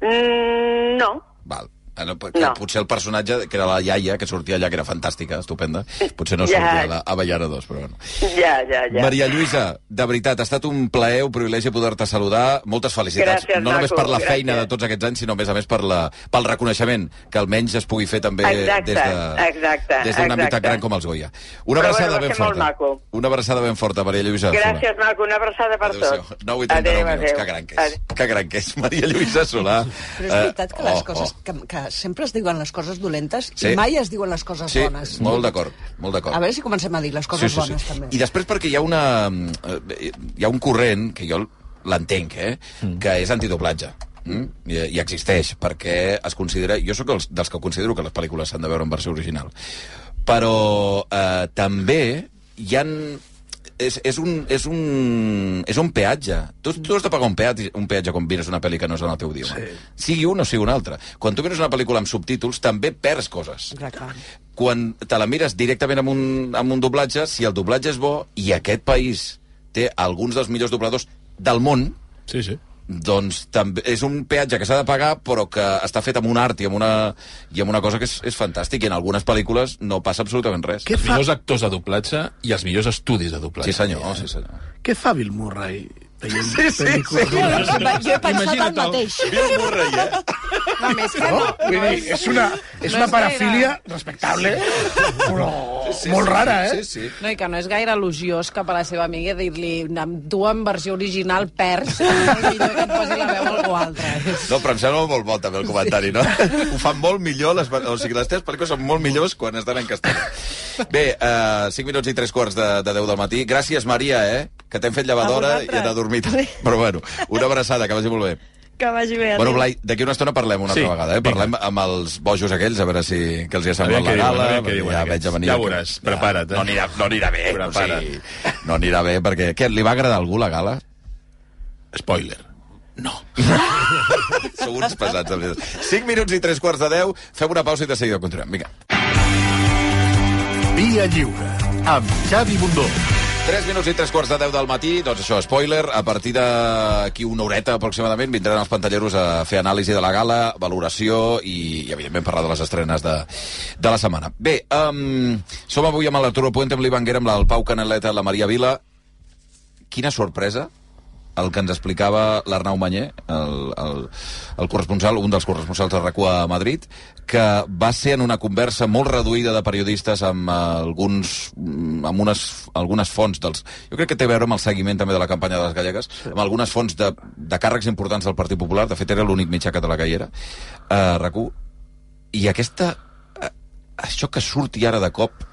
Mm, no, Val. Eh, no, que No. Potser el personatge, que era la iaia, que sortia allà, que era fantàstica, estupenda, potser no Ja. sortia a, la, a Baiana 2, però bueno. ja, ja, ja. Maria Lluïsa, de veritat, ha estat un plaer, un privilegi poder-te saludar. Moltes felicitats. Gràcies, no només per la gràcies. feina de tots aquests anys, sinó a més a més per la, pel reconeixement que almenys es pugui fer també Exacte, des de exacte, des d'un àmbit tan gran com els Goya. Una Però abraçada bueno, ben forta. Una abraçada ben forta, Maria Lluïsa. Solà. Gràcies, maco, una abraçada per Adéu-siau. tots. 9 i 39 Adéu, minuts. adéu. Que gran que és. Que gran que és. Maria Lluïsa Solà. Però és veritat que les coses, que, que sempre es diuen les coses dolentes Sí. i mai es diuen les coses Sí, bones. molt d'acord, molt d'acord. A veure si comencem a dir les coses bones, també. I després perquè hi ha una... eh, Hi ha un corrent, que jo l'entenc, eh? Mm. que és antidoblatge. Mm? I, I existeix, perquè es considera... Jo sóc dels, dels que considero que les pel·lícules s'han de veure en versió original. Però eh, també hi han és, és, un, és, un, és un peatge. Tu, tu has de pagar un peatge, un peatge quan mires una pel·li que no és en el teu idioma. Sí. Sigui un o sigui un altre. Quan tu mires una pel·lícula amb subtítols, també perds coses. Exacte. Quan te la mires directament amb un, amb un doblatge, si el doblatge és bo i aquest país té alguns dels millors dobladors del món, sí, sí. Doncs també és un peatge que s'ha de pagar però que està fet amb un art i amb una, i amb una cosa que és, és fantàstic i en algunes pel·lícules no passa absolutament res. Els millors actors de doblatge i els millors estudis de doblatge. Sí senyor, sí senyor. Què fa Bill Murray? Veient Sí, sí, pel·lícules sí. doblajes? Jo- jo he pensat Imagina't el mateix. Bill Murray, eh? No, més que No? no. Vull dir, és una, és No una és parafília respectable, però molt rara, eh? Sí, sí. No, i que no és gaire elogiós cap a la seva amiga dir-li amb tu en versió original perds, millor que et posi la veu a algú altre. No, però em sembla molt bo també el comentari, no? Ho fan molt millor, les, o sigui, les teves pel·lícules són molt millors quan estan en castellà. Bé, uh, 5 minuts i 3 quarts de, de 10 del matí. Gràcies, Maria, eh? Que t'hem fet llevadora A i hem de dormir. Però bueno, una abraçada, que vagi molt bé. Que vagi bé. Bueno. Blai, d'aquí una estona parlem una Sí, altra vegada, eh? Parlem amb els bojos aquells, a veure si que els hi ha A semblat la gala. a diuen ja aquests. veig a venir... Ja que- veuràs, prepara't, eh? No anirà, no anirà bé, Prepara't. o sigui, no anirà bé, perquè... Què, li va agradar a algú la gala? Spoiler. Sou uns pesats, de veritat. 5 minuts i 3 quarts de 10, fem una pausa i de seguida continuem. Vinga. Via Lliure, amb Xavi Bundó. 3 minuts i 3 quarts de 10 del matí, doncs això, spoiler, a partir d'aquí una horeta aproximadament vindran els pantalleros a fer anàlisi de la gala, valoració i, i evidentment, parlar de les estrenes de, de la setmana. Bé, um, som avui amb l'Arturo Puente, amb l'Ivan Guerra, amb el Pau Caneleta, la Maria Vila. Quina sorpresa el que ens explicava l'Arnau Manyer, el, el, el corresponsal, un dels corresponsals de rac a Madrid, que va ser en una conversa molt reduïda de periodistes amb eh, alguns amb unes, algunes fonts dels... Jo crec que té a veure amb el seguiment també de la campanya de les gallegues, amb algunes fonts de, de càrrecs importants del Partit Popular, de fet era l'únic mitjà català que hi era, a rac i aquesta... eh, Això que surti ara de cop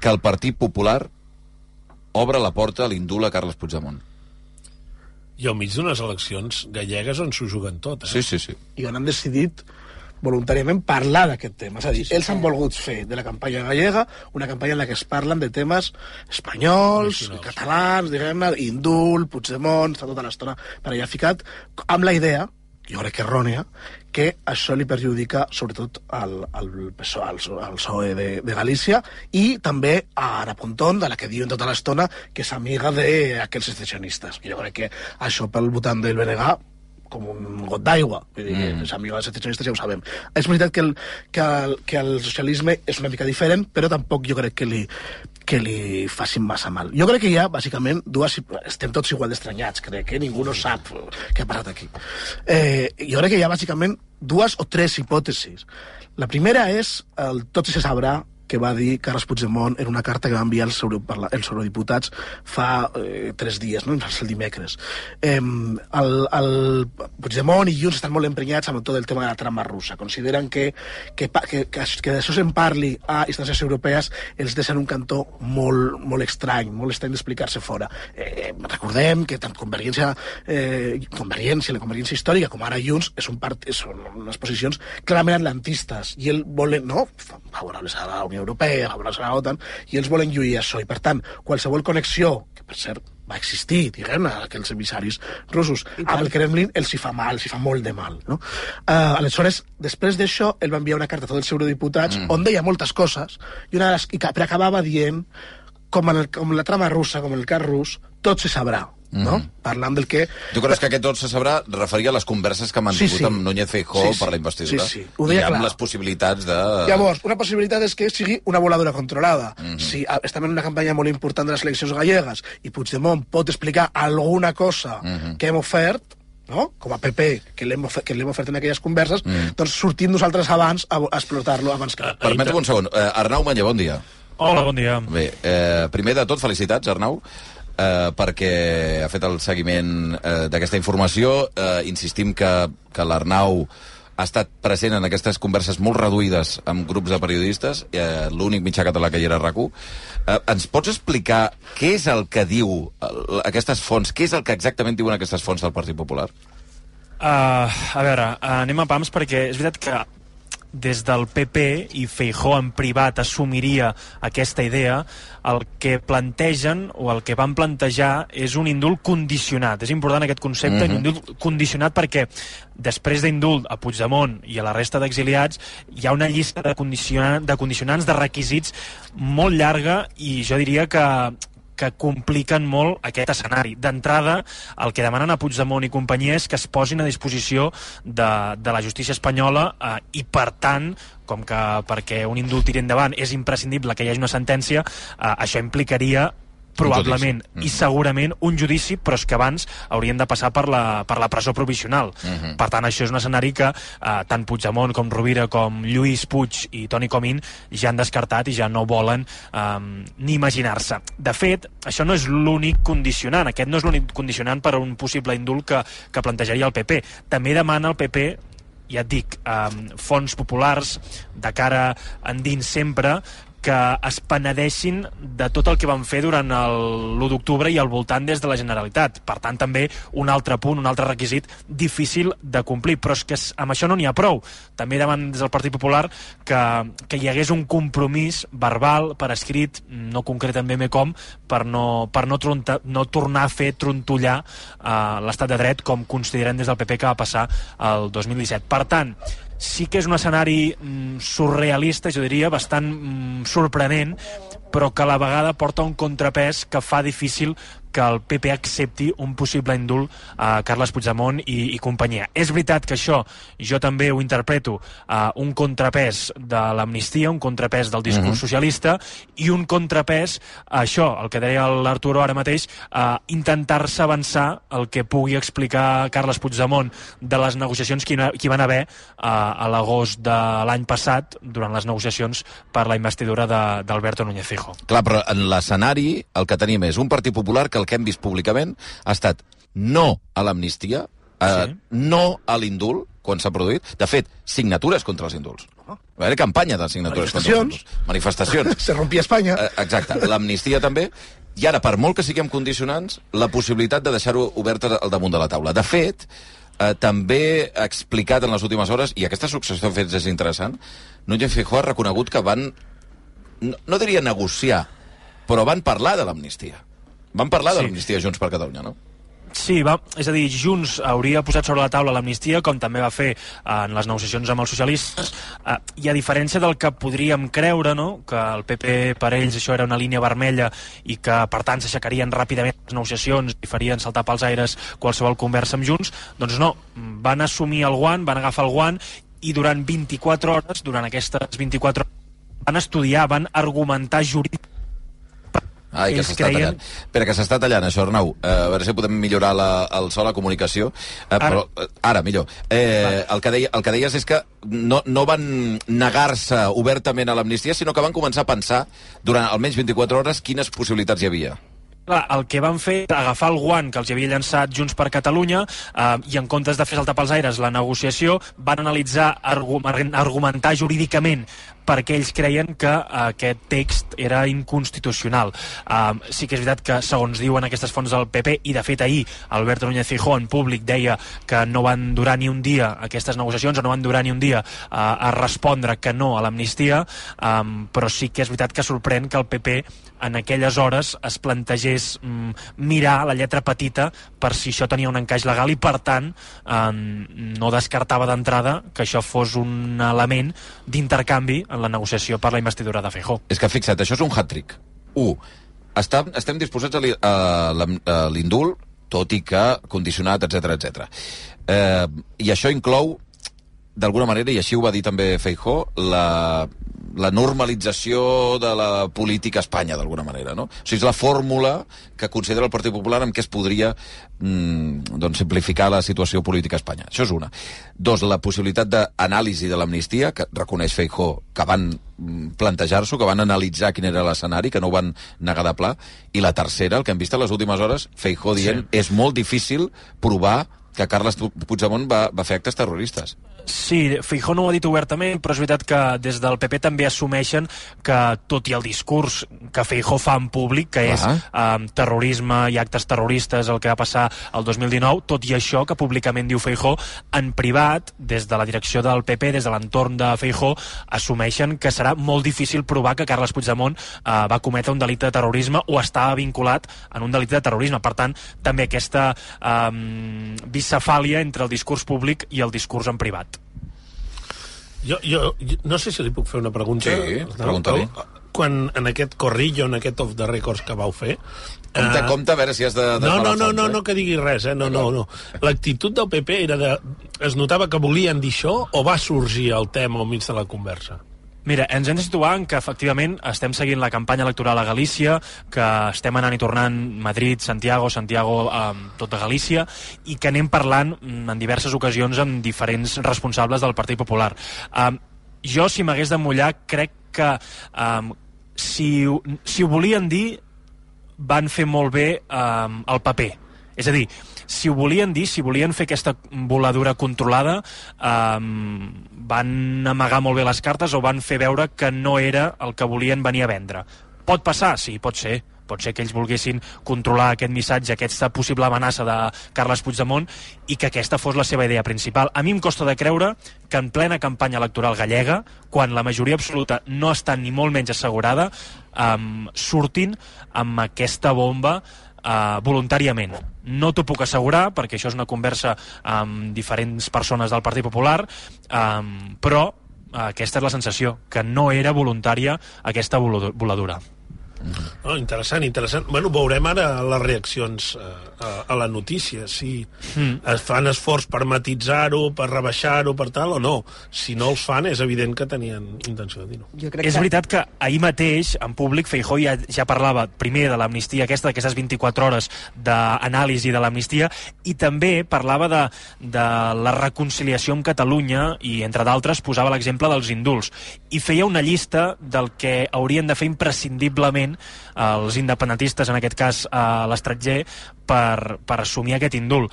que el Partit Popular obre la porta a l'indult a Carles Puigdemont. I al mig d'unes eleccions gallegues on s'ho juguen tot, eh? Sí, sí, sí. i on han decidit voluntàriament parlar d'aquest tema. És a dir, sí, sí, ells han volgut fer de la campanya gallega una campanya en la que es parlen de temes espanyols, catalans, diguem-ne, indult, Puigdemont, està tota l'estona per allà ficat, amb la idea, jo crec que errònia, que això li perjudica sobretot al, al PSOE, al, al PSOE de, de Galícia i també a Ana Pontón, de la que diuen tota l'estona que és amiga d'aquells secessionistes. Jo crec que això pel votant del BNG com un got d'aigua. Vull dir, mm. és amiga dels secessionistes, ja ho sabem. És veritat que el, que, el, que el socialisme és una mica diferent, però tampoc jo crec que li, que li facin massa mal. Jo crec que hi ha, bàsicament, dues... Estem tots igual d'estranyats, crec, que ningú no sap què ha passat aquí. Eh, jo crec que hi ha, bàsicament, dues o tres hipòtesis. La primera és, el, tot se sabrà, que va dir Carles Puigdemont en una carta que va enviar els, eurodiputats fa eh, tres dies, no? el dimecres. Eh, el, el Puigdemont i Junts estan molt emprenyats amb tot el tema de la trama russa. Consideren que, que, que, que, que d'això se'n parli a instàncies europees els deixen un cantó molt, molt estrany, molt estrany d'explicar-se fora. Eh, recordem que tant Convergència, eh, Convergència, la Convergència històrica, com ara Junts, és un part, són unes posicions clarament atlantistes, i el volen, no, favorables a la Unió Europea, favorables a la OTAN, i ells volen lluir això, i per tant, qualsevol connexió, que per cert va existir, diguem aquells emissaris russos, amb el Kremlin els hi fa mal, els hi fa molt de mal. No? Uh, aleshores, després d'això, ell va enviar una carta a tots els eurodiputats mm. on deia moltes coses, i, una de les, i que, però acabava dient com, en el, com la trama russa, com en el cas rus, tot se sabrà. No? Parlant del que... Tu creus que aquest tot se sabrà referia a les converses que ha mantingut Sí, sí. amb Núñez Feijóo Sí, sí. per la investidura? Sí, sí. Ho deia I amb clar. les possibilitats de... Llavors, una possibilitat és que sigui una voladura controlada. Mm Mhm. -hmm. Si estem en una campanya molt important de les eleccions gallegues i Puigdemont pot explicar alguna cosa Mhm. que hem ofert, no? com a PP, que l'hem ofert, que l'hem ofert en aquelles converses, Mhm. doncs sortim nosaltres abans a, a explotar-lo abans que... Permetem un segon. Uh, Arnau Manya, bon dia. Hola, bon dia. Bé, eh, primer de tot, felicitats, Arnau, eh, perquè ha fet el seguiment eh, d'aquesta informació. Eh, insistim que, que l'Arnau ha estat present en aquestes converses molt reduïdes amb grups de periodistes, eh, l'únic mitjà català que hi era rac eh, Ens pots explicar què és el que diu el, aquestes fonts, què és el que exactament diuen aquestes fonts del Partit Popular? Uh, a veure, uh, anem a pams perquè és veritat que des del PP i Feijó en privat assumiria aquesta idea, el que plantegen o el que van plantejar és un indult condicionat. És important aquest concepte, Mhm. un indult condicionat perquè després d'indult a Puigdemont i a la resta d'exiliats hi ha una llista de, condiciona de condicionants, de requisits molt llarga i jo diria que que compliquen molt aquest escenari. D'entrada, el que demanen a Puigdemont i companyia és que es posin a disposició de, de la justícia espanyola eh, i, per tant, com que perquè un indult tiri endavant és imprescindible que hi hagi una sentència, eh, això implicaria probablement judici. i segurament un judici, però és que abans haurien de passar per la, per la presó provisional. Mhm. Per tant, això és un escenari que eh, tant Puigdemont com Rovira com Lluís Puig i Toni Comín ja han descartat i ja no volen eh, ni imaginar-se. De fet, això no és l'únic condicionant, aquest no és l'únic condicionant per a un possible indult que, que plantejaria el PP. També demana el PP ja et dic, eh, fons populars de cara endins sempre que es penedeixin de tot el que van fer durant el- l'1 d'octubre i al voltant des de la Generalitat. Per tant, també un altre punt, un altre requisit difícil de complir. Però és que amb això no n'hi ha prou. També demanen des del Partit Popular que, que hi hagués un compromís verbal, per escrit, no concreten ben bé com, per no, per no, tronta, no tornar a fer trontollar eh, l'estat de dret com considerem des del PP que va passar el 2017. Per tant, sí que és un escenari mm, surrealista, jo diria, bastant mm, sorprenent, però que a la vegada porta un contrapès que fa difícil que el PP accepti un possible indult a Carles Puigdemont i, i companyia. És veritat que això jo també ho interpreto uh, un contrapès de l'amnistia, un contrapès del discurs Mhm. socialista i un contrapès a això, el que deia l'Arturo ara mateix, uh, intentar-se avançar el que pugui explicar Carles Puigdemont de les negociacions que, hi van haver uh, a l'agost de l'any passat durant les negociacions per la investidura de- d'Alberto Núñez Fijo. Clar, però en l'escenari el que tenim és un Partit Popular que el que hem vist públicament ha estat no a l'amnistia, eh, Sí. no a l'indult, quan s'ha produït. De fet, signatures contra els indults. Va haver campanya de signatures contra els indults. Manifestacions. Se rompia Espanya. Eh, exacte, l'amnistia també. I ara, per molt que siguem condicionants, la possibilitat de deixar-ho obert al damunt de la taula. De fet, eh, també ha explicat en les últimes hores, i aquesta successió de fets és interessant, Núñez Feijóo ha reconegut que van, no, no diria negociar, però van parlar de l'amnistia. Van parlar de Sí. l'amnistia Junts per Catalunya, no? Sí, va, és a dir, Junts hauria posat sobre la taula l'amnistia, com també va fer eh, en les negociacions amb els socialistes, eh, i a diferència del que podríem creure, no?, que el PP per ells això era una línia vermella i que, per tant, s'aixecarien ràpidament les negociacions i farien saltar pels aires qualsevol conversa amb Junts, doncs no, van assumir el guant, van agafar el guant i durant 24 hores, durant aquestes 24 hores, van estudiar, van argumentar jurídicament Ai, que s'està creien... tallant. Espera, que s'està tallant, això, Arnau. Eh, a veure si podem millorar la, el so, la comunicació. Eh, ara. Però, eh, ara, millor. Eh, el, que deia, el que deies és que no, no van negar-se obertament a l'amnistia, sinó que van començar a pensar, durant almenys 24 hores, quines possibilitats hi havia. Clar, el que van fer és agafar el guant que els havia llançat Junts per Catalunya eh, i en comptes de fer saltar pels aires la negociació, van analitzar, argu argumentar jurídicament perquè ells creien que aquest text era inconstitucional. Uh, sí que és veritat que, segons diuen aquestes fonts del PP, i de fet ahir Alberto Núñez Fijó en públic deia que no van durar ni un dia aquestes negociacions, o no van durar ni un dia uh, a respondre que no a l'amnistia, um, però sí que és veritat que sorprèn que el PP en aquelles hores es plantegés mm, mirar la lletra petita per si això tenia un encaix legal i, per tant, eh, no descartava d'entrada que això fos un element d'intercanvi en la negociació per la investidura de Feijó. És que fixa't, això és un hat-trick. 1. Estem, estem disposats a l'indult, tot i que condicionat, etc etc. Eh, I això inclou, d'alguna manera, i així ho va dir també Feijó, la, la normalització de la política a Espanya, d'alguna manera, no? O sigui, és la fórmula que considera el Partit Popular amb què es podria mm, doncs, simplificar la situació política a Espanya. Això és una. Dos, la possibilitat d'anàlisi de l'amnistia, que reconeix Feijó que van mm, plantejar-s'ho, que van analitzar quin era l'escenari, que no ho van negar de pla. I la tercera, el que hem vist a les últimes hores, Feijó dient sí. és molt difícil provar que Carles Puigdemont va, va fer actes terroristes. Sí, Feijó no ho ha dit obertament, però és veritat que des del PP també assumeixen que, tot i el discurs que Feijó fa en públic, que és um, terrorisme i actes terroristes, el que va passar el 2019, tot i això que públicament diu Feijó, en privat, des de la direcció del PP, des de l'entorn de Feijó, assumeixen que serà molt difícil provar que Carles Puigdemont uh, va cometre un delicte de terrorisme o estava vinculat en un delicte de terrorisme. Per tant, també aquesta um, bicefàlia entre el discurs públic i el discurs en privat. Jo, jo, jo no sé si li puc fer una pregunta. Sí, pregunta-li. Quan en aquest corrillo, en aquest off the records que vau fer... Compte, compte, a veure si has de... de No, no, no, no, eh? no que digui res, eh? No, no, no. L'actitud del PP era de... Es notava que volien dir això o va sorgir el tema al mig de la conversa? Mira, ens hem de situar en que efectivament estem seguint la campanya electoral a Galícia, que estem anant i tornant Madrid, Santiago, Santiago, eh, tota Galícia, i que anem parlant mm, en diverses ocasions amb diferents responsables del Partit Popular. Eh, jo, si m'hagués de mullar, crec que eh, si, si ho volien dir, van fer molt bé eh, el paper. És a dir, si ho volien dir, si volien fer aquesta voladura controlada, eh, van amagar molt bé les cartes o van fer veure que no era el que volien venir a vendre. Pot passar? Sí, pot ser. Pot ser que ells volguessin controlar aquest missatge, aquesta possible amenaça de Carles Puigdemont i que aquesta fos la seva idea principal. A mi em costa de creure que en plena campanya electoral gallega, quan la majoria absoluta no està ni molt menys assegurada, um, surtin amb aquesta bomba uh, voluntàriament. No t'ho puc assegurar, perquè això és una conversa amb diferents persones del Partit Popular, um, però uh, aquesta és la sensació, que no era voluntària aquesta voladu- voladura. Oh, interessant, interessant. Bueno, veurem ara les reaccions eh, a, a la notícia, si Mm. es fan esforç per matitzar-ho, per rebaixar-ho, per tal, o no. Si no els fan, és evident que tenien intenció de dir-ho. Jo És veritat que ahir mateix, en públic, Feijó ja, ja parlava primer de l'amnistia aquesta, d'aquestes 24 hores d'anàlisi de l'amnistia, i també parlava de, de la reconciliació amb Catalunya, i entre d'altres posava l'exemple dels indults. I feia una llista del que haurien de fer imprescindiblement els independentistes, en aquest cas a l'estranger, per, per assumir aquest indult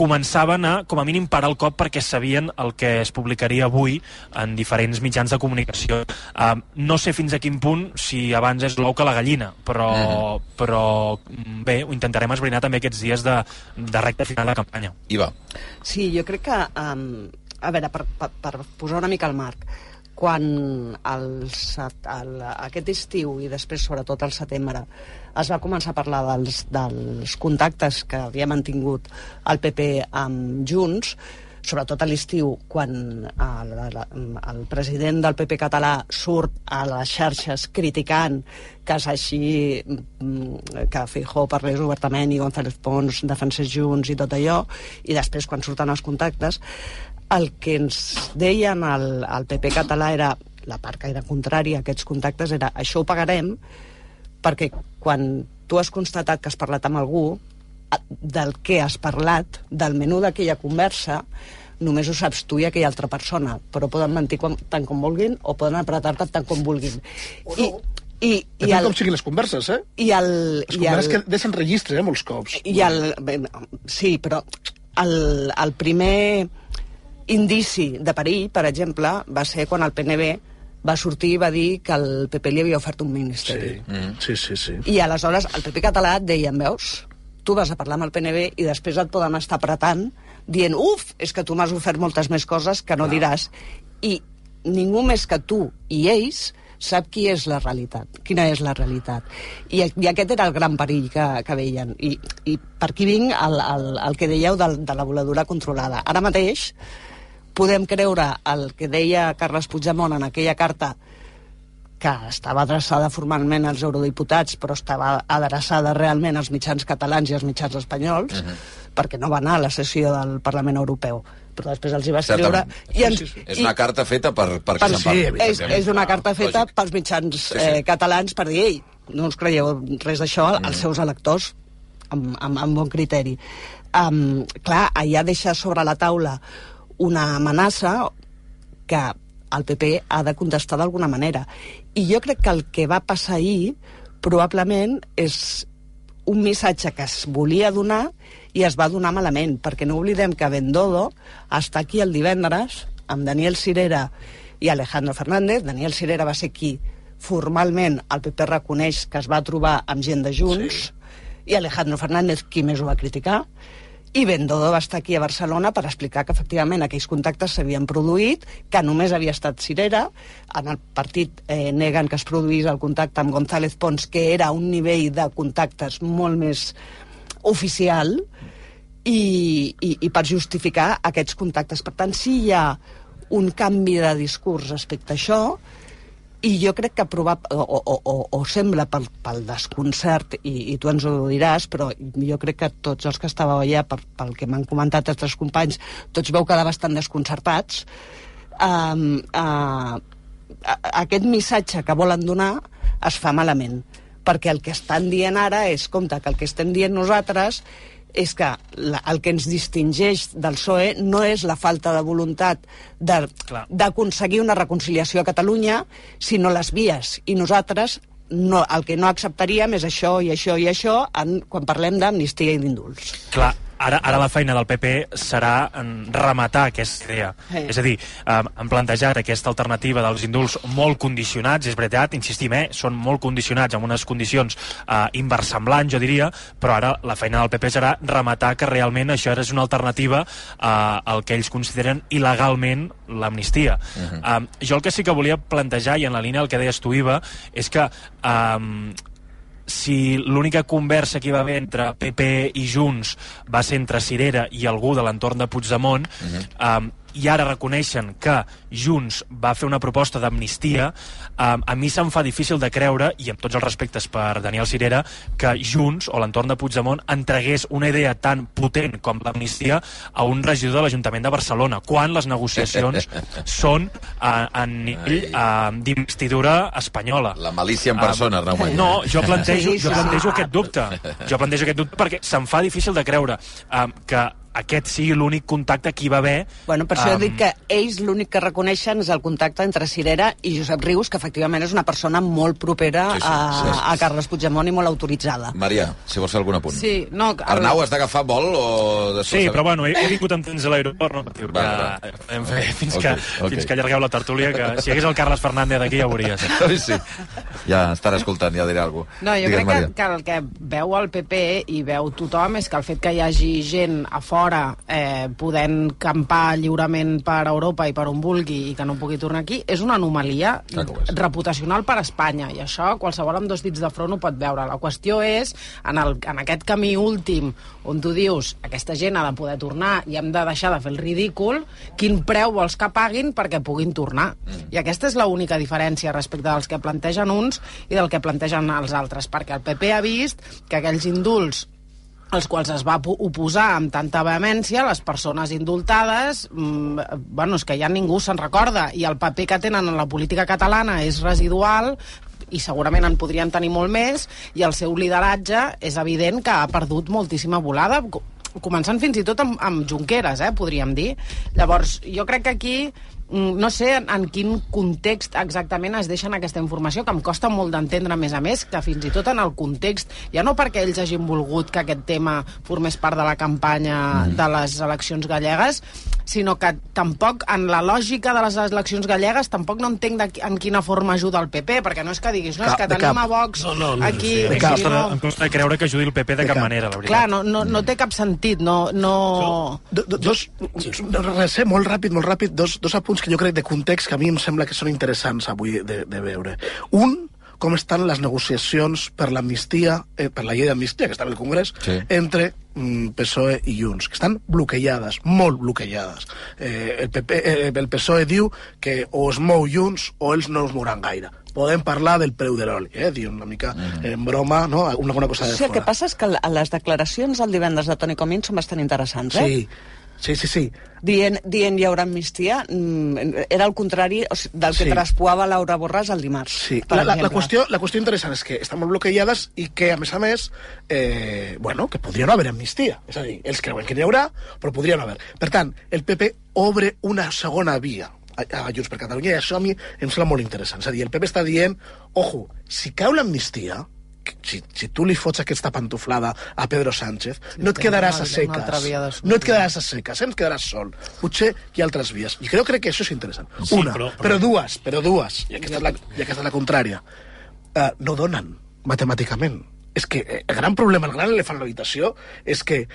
començaven a, com a mínim, parar el cop perquè sabien el que es publicaria avui en diferents mitjans de comunicació. Uh, no sé fins a quin punt si abans és l'ou que la gallina, però, Mhm. però mm, bé, ho intentarem esbrinar també aquests dies de, de recta final de campanya. Iva. Sí, jo crec que... Um, a veure, per, per, per posar una mica el marc, quan el, el, aquest estiu i després sobretot al setembre es va començar a parlar dels, dels contactes que havia mantingut el PP amb Junts, sobretot a l'estiu, quan el, el, el president del PP català surt a les xarxes criticant que és així mm, que Feijó parlés obertament i González Pons defensés Junts i tot allò, i després quan surten els contactes, el que ens deien al, al PP català era, la part que era contrària a aquests contactes era això ho pagarem perquè quan tu has constatat que has parlat amb algú, del que has parlat, del menú d'aquella conversa, només ho saps tu i aquella altra persona, però poden mentir com, tant com vulguin o poden apretar-te tant com vulguin. I, i, i Depèn el, com siguin les converses, eh? i el, Les i el, converses que deixen registre, eh, molts cops. i el, bé, sí, però el, el primer indici de perill, per exemple, va ser quan el PNB va sortir i va dir que el PP li havia ofert un ministeri. Sí, mm. sí, sí. sí. I aleshores el PP català et deien, veus, tu vas a parlar amb el PNB i després et poden estar apretant dient, uf, és que tu m'has ofert moltes més coses que no Clar. diràs. I ningú més que tu i ells sap qui és la realitat, quina és la realitat. I, i aquest era el gran perill que, que veien. I, I per aquí vinc al, al, al que dèieu de, de la voladura controlada. Ara mateix podem creure el que deia Carles Puigdemont en aquella carta que estava adreçada formalment als eurodiputats, però estava adreçada realment als mitjans catalans i als mitjans espanyols, uh -huh. perquè no va anar a la sessió del Parlament Europeu. Però després els hi va escriure... I ens, Sí, sí. És una carta feta per, per, per, parla. és, és una carta feta pels mitjans Sí, sí. eh, catalans per dir, ei, no us creieu res d'això Mm. als seus electors amb, amb, amb bon criteri. Um, clar, allà deixa sobre la taula una amenaça que el PP ha de contestar d'alguna manera. I jo crec que el que va passar ahir probablement és un missatge que es volia donar i es va donar malament, perquè no oblidem que Bendodo està aquí el divendres amb Daniel Cirera i Alejandro Fernández. Daniel Cirera va ser qui formalment el PP reconeix que es va trobar amb gent de Junts sí. i Alejandro Fernández qui més ho va criticar i Bendodo va estar aquí a Barcelona per explicar que efectivament aquells contactes s'havien produït, que només havia estat Cirera, en el partit eh, neguen que es produís el contacte amb González Pons, que era un nivell de contactes molt més oficial, i, i, i per justificar aquests contactes. Per tant, si hi ha un canvi de discurs respecte a això, i jo crec que probab o, o, o, o sembla pel, pel desconcert, i, i tu ens ho diràs, però jo crec que tots els que estàveu allà, per, pel que m'han comentat altres companys, tots veu quedar bastant desconcertats. Um, uh, aquest missatge que volen donar es fa malament, perquè el que estan dient ara és, compte, que el que estem dient nosaltres és que la, el que ens distingeix del PSOE no és la falta de voluntat d'aconseguir una reconciliació a Catalunya, sinó les vies. I nosaltres no, el que no acceptaríem és això i això i això en, quan parlem d'amnistia i d'indults. Clar, ara, ara la feina del PP serà rematar aquesta idea. Sí. És a dir, eh, han plantejat aquesta alternativa dels indults molt condicionats, és veritat, insistim, eh, són molt condicionats, amb unes condicions eh, inversemblants, jo diria, però ara la feina del PP serà rematar que realment això és una alternativa eh, al que ells consideren il·legalment l'amnistia. Uh Mhm. -huh. eh, jo el que sí que volia plantejar, i en la línia del que deies tu, Iva, és que eh, si l'única conversa que hi va haver entre PP i Junts va ser entre Cirera i algú de l'entorn de Puigdemont, uh -huh. um, i ara reconeixen que Junts va fer una proposta d'amnistia, um, a mi se'm fa difícil de creure, i amb tots els respectes per Daniel Cirera, que Junts, o l'entorn de Puigdemont, entregués una idea tan potent com l'amnistia a un regidor de l'Ajuntament de Barcelona, quan les negociacions són a, a nivell d'investidura espanyola. La malícia en persona, Arnau Mañé. No, jo plantejo, jo plantejo aquest dubte. Jo plantejo aquest dubte perquè se'm fa difícil de creure um, que aquest sigui l'únic contacte que hi va haver... Bueno, per això um, um... dic que ells l'únic que reconeixen és el contacte entre Cirera i Josep Rius, que efectivament és una persona molt propera Sí, sí, a, sí, sí. a Carles Puigdemont i molt autoritzada. Maria, si vols fer algun apunt. Sí, no... el- Arnau, has d'agafar vol o... De Sí, però bueno, he, he vingut amb temps a l'aeroport, no patiu, Va, que va. fins, Ok, que, ok. fins que allargueu la tertúlia, que si hi hagués el Carles Fernández aquí ja ho veuries. Oi, sí. Ja estarà escoltant, ja diré alguna cosa. No, jo crec que, que el que veu el PP i veu tothom és que el fet que hi hagi gent a fora eh, podent campar lliurement per Europa i per on vulgui i que no pugui tornar aquí és una anomalia és. reputacional per a Espanya i això qualsevol amb dos dits de front ho pot veure. La qüestió és, en, el, en aquest camí últim on tu dius aquesta gent ha de poder tornar i hem de deixar de fer el ridícul, quin preu vols que paguin perquè puguin tornar? Mm. I aquesta és l'única diferència respecte dels que plantegen uns i del que plantegen els altres, perquè el PP ha vist que aquells indults als quals es va po- oposar amb tanta vehemència, les persones indultades, mm, bueno, és que ja ningú se'n recorda, i el paper que tenen en la política catalana és residual, i segurament en podrien tenir molt més, i el seu lideratge és evident que ha perdut moltíssima volada, co- començant fins i tot amb, amb Junqueras, eh, podríem dir. Llavors, jo crec que aquí no sé en, en quin context exactament es deixen aquesta informació, que em costa molt d'entendre, a més a més, que fins i tot en el context, ja no perquè ells hagin volgut que aquest tema formés part de la campanya Mm. de les eleccions gallegues, sinó que tampoc, en la lògica de les eleccions gallegues, tampoc no entenc de, qui- en quina forma ajuda el PP, perquè no és que diguis, no, és Cap- que de tenim cap. a Vox No, no, no, aquí... sí, em, costa, no- em costa de creure que ajudi el PP de, cap manera, la veritat. Clar, no, no, no té cap sentit, no... no... Do, do, dos, res, eh, molt ràpid, molt ràpid, dos, dos apunts que jo crec de context que a mi em sembla que són interessants avui de, de veure. Un, com estan les negociacions per l'amnistia, eh, per la llei d'amnistia que està en el Congrés, Sí. entre mm, PSOE i Junts, que estan bloquejades, molt bloquejades. Eh, el, PP, eh, el PSOE diu que o es mou Junts o ells no es mouran gaire. Podem parlar del preu de l'oli, eh? dir una mica en broma, no? una, una cosa de Sí, el que fora. passa és que les declaracions el divendres de Toni Comín són bastant interessants, eh? Sí, sí, sí, sí. Dient, dient hi haurà amnistia, mm, era el contrari del que Sí. traspuava Laura Borràs el dimarts. Sí, la, la, la, qüestió, la qüestió interessant és que estan molt bloquejades i que, a més a més, eh, bueno, que podria no haver amnistia. És a dir, ells creuen que n'hi haurà, però podria no haver. Per tant, el PP obre una segona via a, a Junts per Catalunya i això a mi em sembla molt interessant. És a dir, el PP està dient, ojo, si cau l'amnistia, si, si tu li fots aquesta pantuflada a Pedro Sánchez, no et que quedaràs a seques. no et quedaràs a seques, eh? et quedaràs sol. Potser hi ha altres vies. I crec, crec que això és interessant. Sí, Una, però- però, però- dues, però dues, i aquesta és la, i aquesta és la contrària. Uh, no donen, matemàticament. És que eh, el gran problema, el gran elefant a l'habitació, és que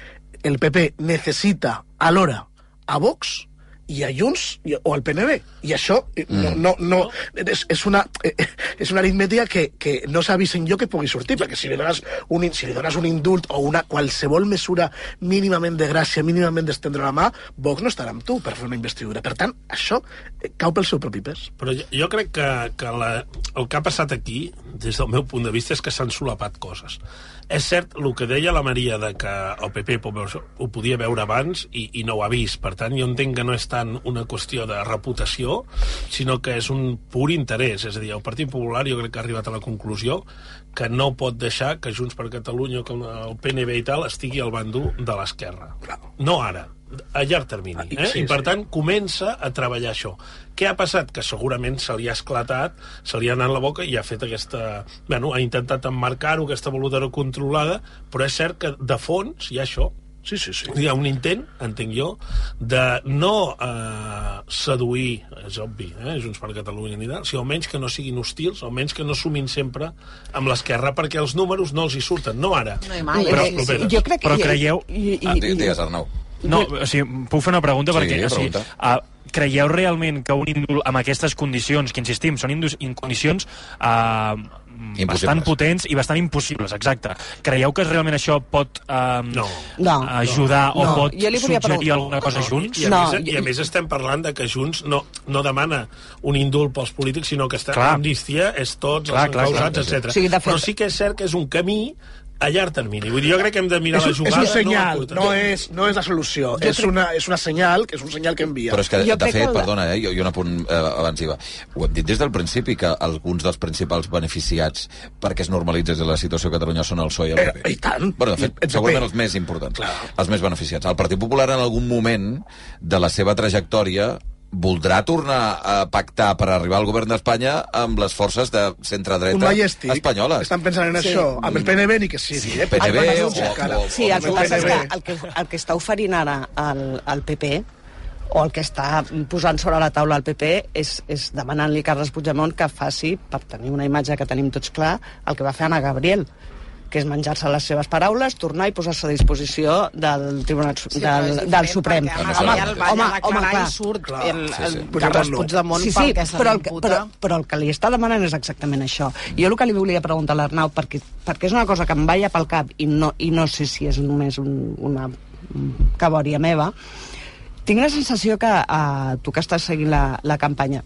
el PP necessita alhora a Vox i a Junts i, o al PNB. I això eh, no, no, no, és, és, una, eh, és una aritmètica que, que no s'ha vist enlloc que pugui sortir, perquè si li dones un, si li dones un indult o una qualsevol mesura mínimament de gràcia, mínimament d'estendre la mà, Vox no estarà amb tu per fer una investidura. Per tant, això eh, cau pel seu propi pes. Però jo, jo crec que, que la, el que ha passat aquí, des del meu punt de vista, és que s'han solapat coses. És cert, el que deia la Maria de que el PP ho podia veure abans i, i no ho ha vist. Per tant, jo entenc que no és tant una qüestió de reputació, sinó que és un pur interès. És a dir, el Partit Popular jo crec que ha arribat a la conclusió que no pot deixar que Junts per Catalunya, com el PNB i tal, estigui al bàndol de l'esquerra. No ara, a llarg termini. Eh? Sí, I per sí. tant comença a treballar això. Què ha passat? Que segurament se li ha esclatat, se li ha anat la boca i ha fet aquesta... Bueno, ha intentat emmarcar-ho, aquesta voluntat controlada, però és cert que de fons hi ha això. Sí, sí, sí. Hi ha un intent, entenc jo, de no eh, seduir, és obvi, eh, Junts per Catalunya ni tal, si almenys que no siguin hostils, almenys que no sumin sempre amb l'esquerra, perquè els números no els hi surten, no ara. No, mai. però, Eh, properes. Jo crec que... Però creieu- I, i, Ah, i, digues, Arnau. No, o sigui, puc fer una pregunta? Sí, perquè, o sigui, pregunta. uh, creieu realment que un índol amb aquestes condicions, que insistim, són indus, in condicions uh, bastant potents i bastant impossibles, exacte. Creieu que realment això pot uh, no. No. ajudar No. o pot li volia suggerir preguntar- alguna cosa junts? I, a, més, I a més estem parlant de que Junts no, no demana un indult pels polítics, sinó que està Clar. amnistia és tots Clar, els clar, encausats, clar. etc. De fet- Però sí que és cert que és un camí a llarg termini. Vull dir, jo crec que hem de mirar és, la és jugada... un senyal, no, no, és, no és la solució. És una, és una senyal, que és un senyal que envia. Però és que, Jo de crec fet, que perdona, eh, jo, jo un apunt eh, abans hi va. Ho hem dit des del principi, que alguns dels principals beneficiats perquè es normalitzés la situació a Catalunya són el PSOE i el PP. Eh, I tant. Bueno, de fet, I segurament els més importants, Clar. els més beneficiats. El Partit Popular en algun moment de la seva trajectòria voldrà tornar a pactar per arribar al govern d'Espanya amb les forces de centre-dreta espanyoles. Estan pensant en Sí. això. Amb el PNB ni que sí. Sí, eh? PNB o- encara. o- Sí, el que passa és que el que, el que està oferint ara el, el PP o el que està posant sobre la taula el PP és, és demanant-li a Carles Puigdemont que faci, per tenir una imatge que tenim tots clar, el que va fer Anna Gabriel que és menjar-se les seves paraules, tornar i posar-se a disposició del Tribunal Sí, del, del diferent, Suprem. Home, home, home, clar. i surt Clar. el, Sí, el sí. Carles no. Puigdemont sí, sí, perquè se però el, que, però, però el que li està demanant és exactament això. Jo el que li volia preguntar a l'Arnau, perquè, perquè és una cosa que em vaia pel cap i no, i no sé si és només un, una cabòria meva, tinc la sensació que, uh, tu que estàs seguint la, la campanya,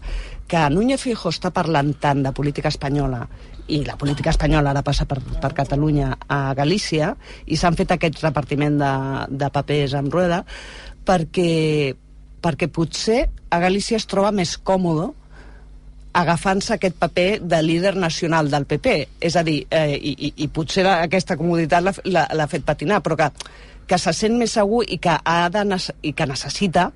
que Núñez Fijo està parlant tant de política espanyola i la política espanyola ara passa per, per Catalunya a Galícia i s'han fet aquest repartiment de, de papers amb rueda perquè, perquè potser a Galícia es troba més còmode agafant-se aquest paper de líder nacional del PP. És a dir, eh, i, i, i potser aquesta comoditat l'ha fet patinar, però que, que se sent més segur i que, ha de, i que necessita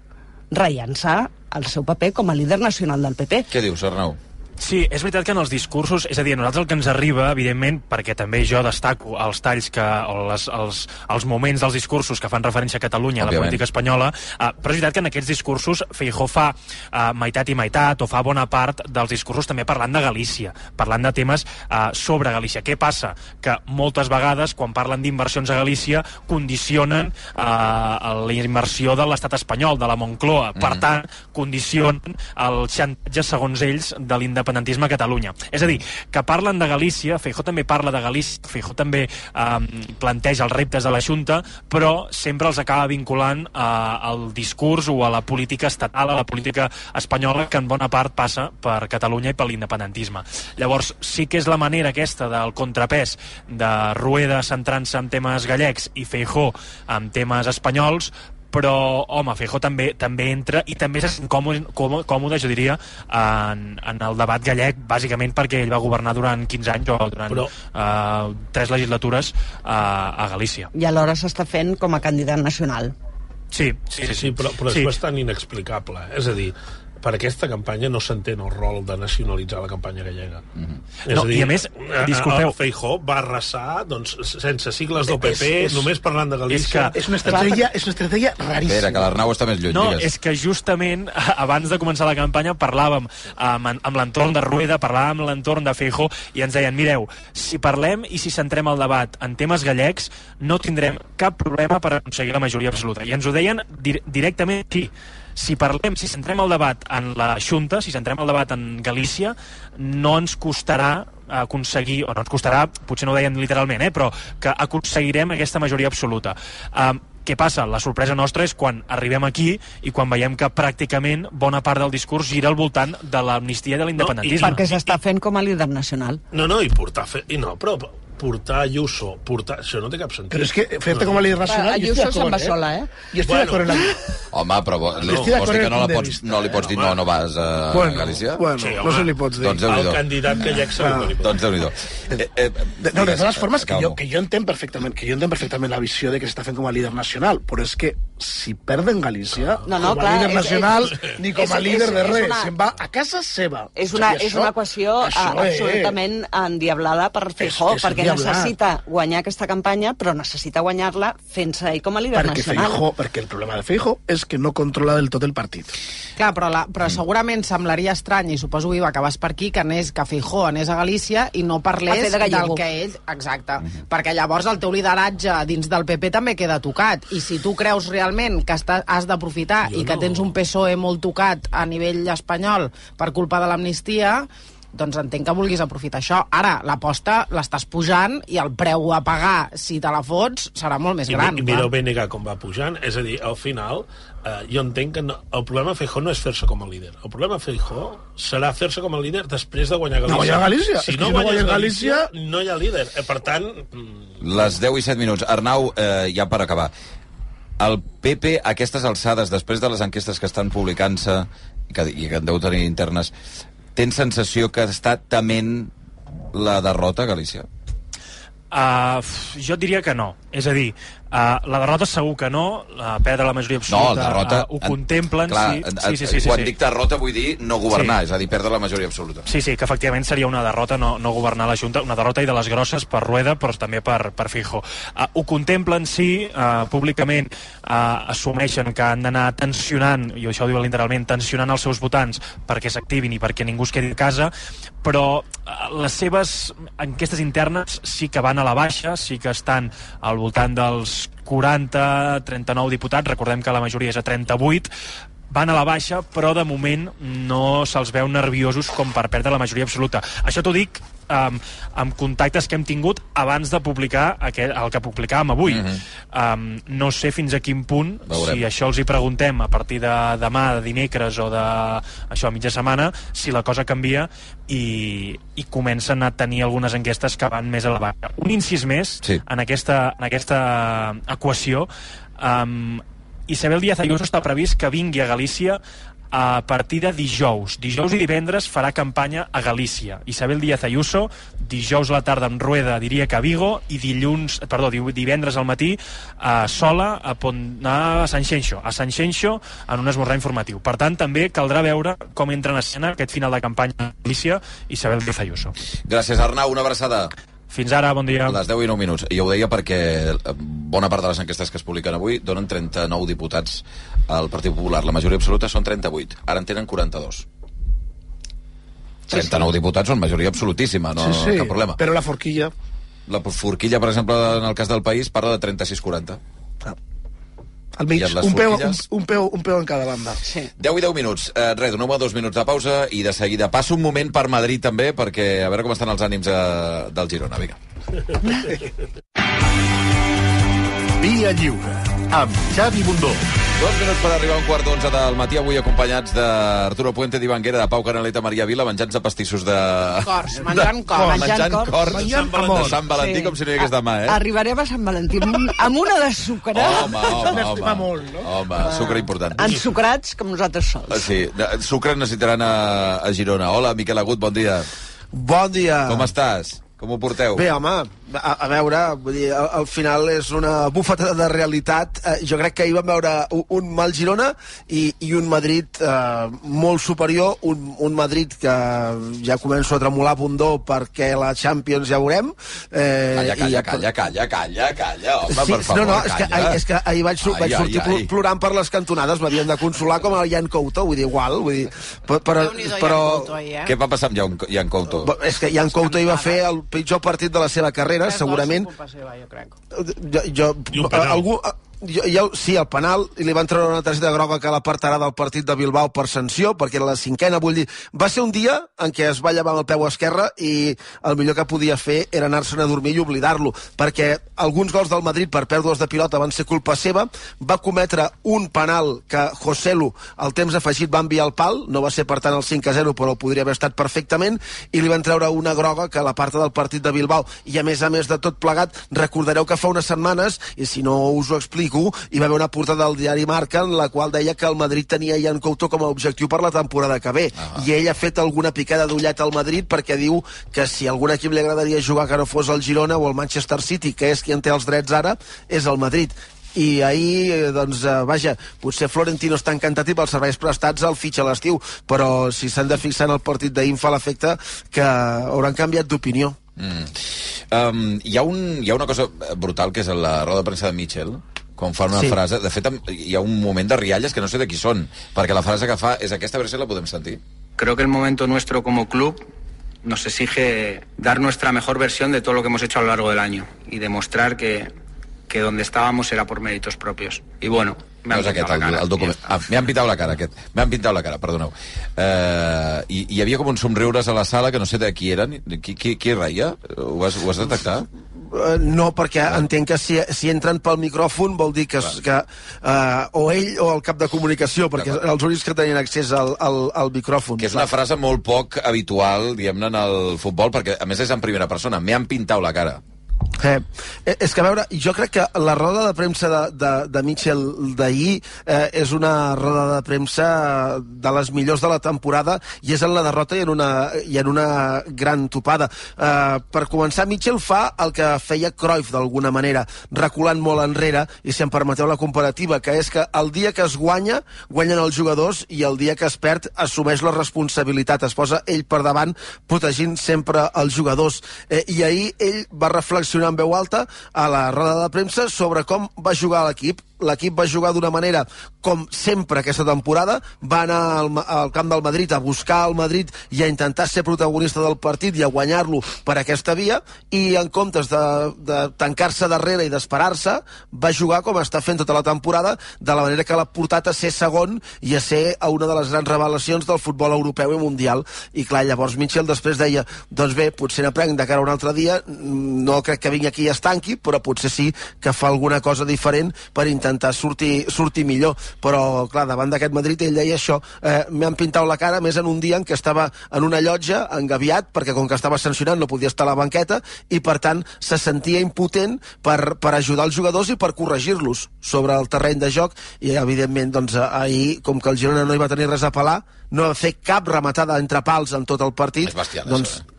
rellençar el seu paper com a líder nacional del PP. Què dius, Arnau? Sí, és veritat que en els discursos, és a dir, a nosaltres el que ens arriba, evidentment, perquè també jo destaco els talls que, o les, els, els moments dels discursos que fan referència a Catalunya, a la política espanyola, eh, però és veritat que en aquests discursos Feijó fa eh, meitat i meitat, o fa bona part dels discursos també parlant de Galícia, parlant de temes eh, sobre Galícia. Què passa? Que moltes vegades, quan parlen d'inversions a Galícia, condicionen eh, la inversió de l'estat espanyol, de la Moncloa. Per Mhm. tant, condicionen el xantatge, segons ells, de l'independentisme a Catalunya. És a dir, que parlen de Galícia, Feijó també parla de Galícia, Feijó també eh, planteja els reptes de la Junta, però sempre els acaba vinculant eh, al discurs o a la política estatal, a la política espanyola, que en bona part passa per Catalunya i per l'independentisme. Llavors, sí que és la manera aquesta del contrapès de Rueda centrant-se en temes gallecs i Feijó en temes espanyols, però, home, Feijó també també entra i també sent còmode, còmode, còmode jo diria, en, en el debat gallec, bàsicament perquè ell va governar durant 15 anys o durant Però- eh, tres legislatures eh, a Galícia. I alhora s'està fent com a candidat nacional. Sí, sí, sí. sí però, però Sí. és bastant inexplicable. eh? És a dir, per aquesta campanya no s'entén el rol de nacionalitzar la campanya gallega. Mm -hmm. És No, a dir, i a més, eh, disculpeu. el Feijó va arrasar doncs, sense sigles del PP, És- és- només parlant de Galícia. És una estratègia, és una estratègia raríssima. Espera, que l'Arnau està més lluny. No, digues. és que justament abans de començar la campanya parlàvem amb, amb l'entorn de Rueda, parlàvem amb l'entorn de Feijó i ens deien, mireu, si parlem i si centrem el debat en temes gallecs no tindrem cap problema per aconseguir la majoria absoluta. I ens ho deien dir directament aquí. Si parlem, si centrem el debat en la Junta, si centrem el debat en Galícia, no ens costarà aconseguir, o no ens costarà, potser no ho deien literalment, eh, però que aconseguirem aquesta majoria absoluta. Um, què passa? La sorpresa nostra és quan arribem aquí i quan veiem que pràcticament bona part del discurs gira al voltant de l'amnistia i de l'independentisme. Perquè s'està fent com a líder nacional. No, no, i portar... Fe... I no, però portar Ayuso, portar... Això no té cap sentit. Però és que fer-te com a líder nacional... Va, jo estic Ayuso se'n va sola, eh? Jo estic Bueno. d'acord en la... Home, però d'acord vols dir que no, el la pots, no li pots dir no, no vas a Bueno, Galícia? bueno, Sí, no se li pots dir. Doncs el candidat gallec segur que li pot. Doncs Déu-n'hi-do. Eh, eh, De, no, de totes formes, que jo, que jo entenc perfectament que jo entenc perfectament la visió de que s'està fent com a líder nacional, però és que si perden Galícia, No, no, com a clar, líder és- nacional, és- ni com a és- líder és- de és res, una- se'n va a casa seva. És una, O sigui, és una equació això és- absolutament endiablada per Feijó, és perquè endiablada. necessita guanyar aquesta campanya, però necessita guanyar-la fent-se ell com a líder perquè nacional. Feijó, perquè el problema de Feijó és que no controla del tot el partit. Clar, però, la, però segurament semblaria estrany, i suposo que acabàs per aquí, que, anés, que Feijó anés a Galícia i no parlés de del que ell... Exacte. Perquè llavors el teu lideratge dins del PP també queda tocat. I si tu creus realment que està, has d'aprofitar i que tens un PSOE molt tocat a nivell espanyol per culpa de l'amnistia, doncs entenc que vulguis aprofitar això. Ara, l'aposta l'estàs pujant i el preu a pagar, si te la fots, serà molt més I, gran. mi- i mireu BNG com va pujant, és a dir, al final eh, jo entenc que no, el problema de Feijó no és fer-se com a líder. El problema de Feijó serà fer-se com a líder després de guanyar Galícia. No guanyar Galícia. Si no si no guanyes guanyes Galícia, Galícia- no hi ha líder. Eh, per tant, mm, Les 10 i 7 minuts. Arnau, eh, ja per acabar. El PP, a aquestes alçades, després de les enquestes que estan publicant-se i que, i que en deu tenir internes, tens sensació que està tement la derrota Galícia? Uh, jo diria que no. És a dir, uh, la derrota segur que no, la perdre la majoria absoluta derrota... uh, ho contemplen. Clar, sí, sí, sí, sí, sí, quan sí. dic derrota vull dir no governar, Sí. és a dir, perdre la majoria absoluta. Sí, sí, que efectivament seria una derrota no, no governar la Junta, una derrota i de les grosses per Rueda, però també per, per Fijo. Uh, ho contemplen, sí, uh, públicament uh, assumeixen que han d'anar tensionant, i això ho diuen literalment, tensionant els seus votants perquè s'activin i perquè ningú es quedi a casa, però uh, les seves enquestes internes sí que van a la baixa, sí que estan al voltant dels 40, 39 diputats, recordem que la majoria és a 38, van a la baixa, però de moment no se'ls veu nerviosos com per perdre la majoria absoluta. Això t'ho dic um, amb contactes que hem tingut abans de publicar aquell, el que publicàvem avui. Mm -hmm. um, no sé fins a quin punt, Veurem. si això els hi preguntem a partir de demà, de dimecres o de això, mitja setmana, si la cosa canvia i, i comencen a tenir algunes enquestes que van més a la baixa. Un incís més Sí. en, aquesta, en aquesta equació um, Isabel Díaz Ayuso està previst que vingui a Galícia a partir de dijous. Dijous i divendres farà campanya a Galícia. Isabel Díaz Ayuso, dijous a la tarda en Rueda, diria que a Vigo, i dilluns, perdó, divendres al matí a Sola, a, Pont, a Sant Xenxo, a Sant Xenxo en un esmorzar informatiu. Per tant, també caldrà veure com entra en escena aquest final de campanya a Galícia Isabel Díaz Ayuso. Gràcies, Arnau. Una abraçada. Fins ara, bon dia. Les 10 i 9 minuts. I ho deia perquè eh, bona part de les enquestes que es publiquen avui donen 39 diputats al Partit Popular. La majoria absoluta són 38. Ara en tenen 42. 39 diputats són majoria absolutíssima, no sí, sí, cap problema. Però la forquilla... La forquilla, per exemple, en el cas del país, parla de 36-40. Al mig, un peu, un, un, peu, un peu en cada banda. Sí. 10 i 10 minuts. Eh, res, donem dos minuts de pausa i de seguida passo un moment per Madrid també, perquè a veure com estan els ànims eh, del Girona. Vinga. Via Lliure, amb Xavi Bundó. Dos minuts per arribar a un quart d'onze del matí, avui acompanyats d'Arturo Puente d'Ivanguera, de Pau Canaleta, Maria Vila, menjant de pastissos de... Cors, menjant cors. Menjant, Menjant cors, cors. Menjant de. Sant Valentí, Sí. com si no hi hagués demà, eh? Arribarem a Sant Valentí amb, un, amb una de sucre, Home, home, home. molt, no? Home, sucre important. ensucrats com nosaltres sols. Sí, de- sucre necessitaran a, a Girona. Hola, Miquel Agut, bon dia. Bon dia. Com estàs? Com ho porteu? Bé, home, a, a veure, vull dir, al, al final és una bufetada de realitat. Eh, jo crec que ahir vam veure un, un mal Girona i, i un Madrid eh, molt superior, un, un Madrid que ja començo a tremolar bundó perquè la Champions ja veurem. Eh, Calla, calla, i- calla, calla, calla, calla, home, Sí, per favor, no, no, és que, calla. ahir, és que ahir vaig, Ai, vaig ai, sortir ai. pl- plorant per les cantonades, m'havien de consolar com el Jan Couto, vull dir, igual, vull dir, però, però, però Couto, ahir, eh? Què va passar amb Jan, Jan Couto? és que Jan Couto hi va fer el pitjor partit de la seva carrera, segurament, Culpa seva, jo jo, jo, algú, jo, jo, sí, el penal, i li van treure una targeta groga que l'apartarà del partit de Bilbao per sanció, perquè era la cinquena, vull dir, va ser un dia en què es va llevar amb el peu esquerre i el millor que podia fer era anar-se'n a dormir i oblidar-lo, perquè alguns gols del Madrid per pèrdues de pilota van ser culpa seva, va cometre un penal que Joselu al temps afegit va enviar al pal, no va ser per tant el 5 a 0, però podria haver estat perfectament, i li van treure una groga que la part del partit de Bilbao, i a més a més de tot plegat, recordareu que fa unes setmanes, i si no us ho explico, hi va haver una portada del diari Marca en la qual deia que el Madrid tenia Jan Couto com a objectiu per la temporada que ve, i ell ha fet alguna picada d'ullet al Madrid perquè diu que si algun equip li agradaria jugar que no fos el Girona o el Manchester City, que és qui en té els drets ara, és el Madrid i ahir, eh, doncs, eh, vaja, potser Florentino està encantat i pels serveis prestats el fitxa a l'estiu, però si s'han de fixar en el partit d'ahir fa l'efecte que hauran canviat d'opinió. Mm. Um, hi, ha un, hi ha una cosa brutal que és la roda de premsa de Mitchell quan fa una Sí. frase, de fet hi ha un moment de rialles que no sé de qui són perquè la frase que fa és aquesta, a veure si la podem sentir Creo que el momento nuestro como club nos exige dar nuestra mejor versión de todo lo que hemos hecho a lo largo del año y demostrar que, que donde estábamos era por méritos propios. Y bueno, me no han és aquest, pintado la el, cara. el document. Ah, M'han pintat la cara, aquest. M'han pintat la cara, perdoneu. Uh, i, hi havia com uns somriures a la sala que no sé de qui eren. Qui, qui, qui reia? Ho vas, ho vas detectar? Uh, no, perquè entenc que si, si entren pel micròfon vol dir que, es- que uh, o ell o el cap de comunicació, perquè els únics que tenien accés al, al, al micròfon. Que és una frase molt poc habitual, diguem-ne, en el futbol, perquè a més és en primera persona. Me han pintat la cara. Eh, eh, és que, a veure, jo crec que la roda de premsa de, de, de Mitchell d'ahir eh, és una roda de premsa de les millors de la temporada i és en la derrota i en una, i en una gran topada. Eh, per començar, Mitchell fa el que feia Cruyff d'alguna manera, reculant molt enrere, i si em permeteu la comparativa, que és que el dia que es guanya, guanyen els jugadors i el dia que es perd, assumeix la responsabilitat, es posa ell per davant, protegint sempre els jugadors. Eh, I ahir ell va reflexionar en veu alta a la roda de premsa sobre com va jugar l'equip. L'equip va jugar d'una manera com sempre aquesta temporada, va anar al, al camp del Madrid a buscar el Madrid i a intentar ser protagonista del partit i a guanyar-lo per aquesta via, i en comptes de, de tancar-se darrere i d'esperar-se, va jugar com està fent tota la temporada, de la manera que l'ha portat a ser segon i a ser a una de les grans revelacions del futbol europeu i mundial. I clar, llavors Mitchell després deia, doncs bé, potser n'aprenc de cara a un altre dia, no crec que vingui aquí i es tanqui, però potser sí que fa alguna cosa diferent per intentar intentar sortir, sortir millor, però clar, davant d'aquest Madrid ell deia això, eh, m'han pintat la cara més en un dia en què estava en una llotja, engaviat, perquè com que estava sancionat no podia estar a la banqueta, i per tant se sentia impotent per, per ajudar els jugadors i per corregir-los sobre el terreny de joc, i evidentment doncs, ahir, com que el Girona no hi va tenir res a pelar, no va fer cap rematada entre pals en tot el partit, bestial, doncs, això, Eh,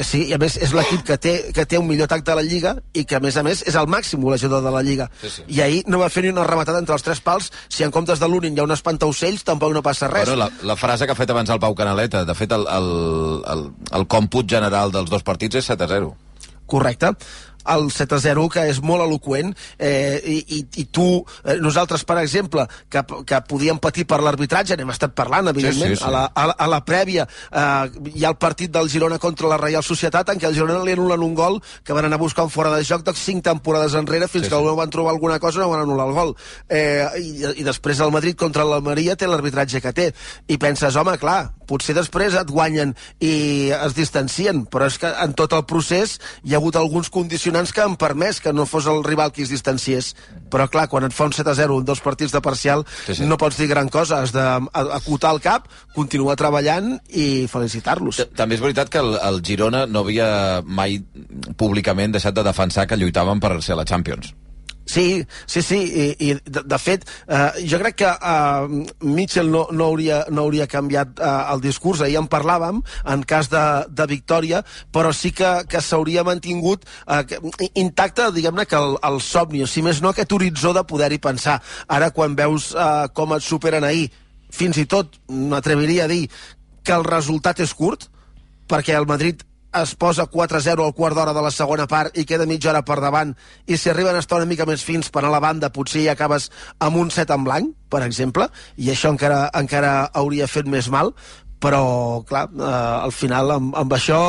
sí, i a més és l'equip que, té, que té un millor atac de la Lliga i que a més a més és el màxim golejador de la Lliga Sí, sí. i ahir no va fer ni una rematada entre els tres pals si en comptes de l'únic hi ha un espantaocells tampoc no passa res Bueno, la, la frase que ha fet abans el Pau Canaleta, de fet, el, el, el, el còmput general dels dos partits és 7 a 0. correcte el 7 a 0, que és molt eloqüent, eh, i, i, i tu, eh, nosaltres, per exemple, que, que podíem patir per l'arbitratge, n'hem estat parlant, evidentment, Sí, sí, sí. A, la, a, la, a la prèvia eh, hi ha el partit del Girona contra la Reial Societat, en què el Girona li anulen un gol que van anar a buscar un fora de joc de 5 temporades enrere, fins Sí, sí, que no van trobar alguna cosa no van anul·lar el gol. Eh, i, I després el Madrid contra l'Almeria té l'arbitratge que té. I penses, home, clar, potser després et guanyen i es distancien, però és que en tot el procés hi ha hagut alguns condicionants que han permès que no fos el rival qui es distanciés. Però clar, quan et fa un 7 a 0 en dos partits de parcial, Sí, sí. no pots dir gran cosa, has d'acotar el cap, continuar treballant i felicitar-los. També és veritat que el, el Girona no havia mai públicament deixat de defensar que lluitaven per ser la Champions. Sí, sí, sí, i, i de, de fet, eh, jo crec que eh, Mitchell no, no, hauria, no hauria canviat eh, el discurs, ahir en parlàvem, en cas de, de victòria, però sí que, que s'hauria mantingut eh, intacte, diguem-ne, que el, el somni, o si més no, aquest horitzó de poder-hi pensar. Ara, quan veus eh, com et superen ahir, fins i tot m'atreviria a dir que el resultat és curt, perquè el Madrid es posa 4-0 al quart d'hora de la segona part i queda mitja hora per davant. I si arriben a estar una mica més fins per a la banda potser hi acabes amb un set en blanc, per exemple, i això encara, encara hauria fet més mal, però, clar, eh, al final amb, amb això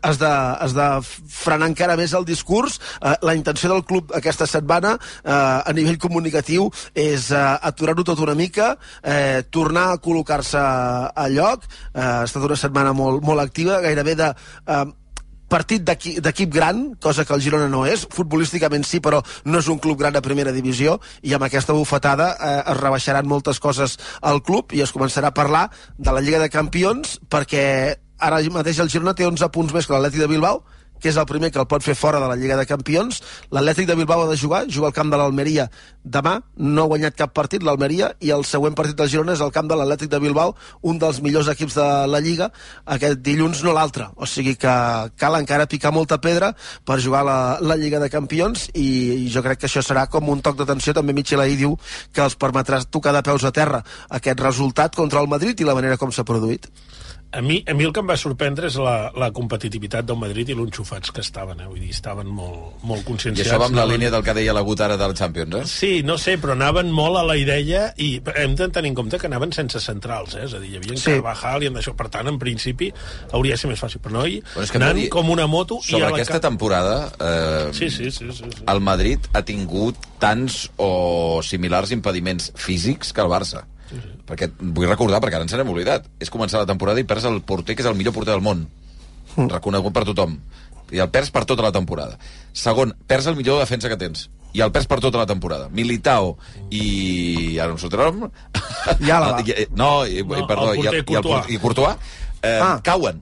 has de, has de frenar encara més el discurs. Eh, la intenció del club aquesta setmana eh, a nivell comunicatiu és eh, aturar-ho tot una mica, eh, tornar a col·locar-se a lloc. Eh, ha estat una setmana molt, molt activa, gairebé de... Eh, partit d'equi- d'equip gran, cosa que el Girona no és, futbolísticament sí, però no és un club gran de primera divisió, i amb aquesta bufetada eh, es rebaixaran moltes coses al club i es començarà a parlar de la Lliga de Campions, perquè ara mateix el Girona té 11 punts més que l'Atlètic de Bilbao, que és el primer que el pot fer fora de la Lliga de Campions. L'Atlètic de Bilbao ha de jugar, juga al camp de l'Almeria demà, no ha guanyat cap partit l'Almeria, i el següent partit del Girona és al camp de l'Atlètic de Bilbao, un dels millors equips de la Lliga, aquest dilluns no l'altre. O sigui que cal encara picar molta pedra per jugar la, la Lliga de Campions i, i jo crec que això serà com un toc d'atenció. També Michel ahir diu que els permetrà tocar de peus a terra aquest resultat contra el Madrid i la manera com s'ha produït. A mi, a mi el que em va sorprendre és la, la competitivitat del Madrid i l'enxufats que estaven, eh? Vull dir, estaven molt, molt I conscienciats. això va amb la anaven- línia del que deia la ara del Champions, eh? Sí, no sé, però anaven molt a la idea i hem de tenir en compte que anaven sense centrals, eh? és a dir, hi havia Sí. Carvajal i en això, per tant, en principi, hauria de ser més fàcil, però no, i Però és que anant dir- com una moto i Sobre a la aquesta ca- temporada, eh, Sí, sí, sí, sí, sí. el Madrid ha tingut tants o similars impediments físics que el Barça. Perquè, vull recordar, perquè ara ens n'hem oblidat, és començar la temporada i perds el porter que és el millor porter del món, Mm. reconegut per tothom. I el perds per tota la temporada. Segon, perds el millor defensa que tens. I el perds per tota la temporada. Militao i... Ara no sé el nom. I Àlava. I- No, i, No, i, perdó, el i, porter i, el, i Courtois eh, Ah. cauen.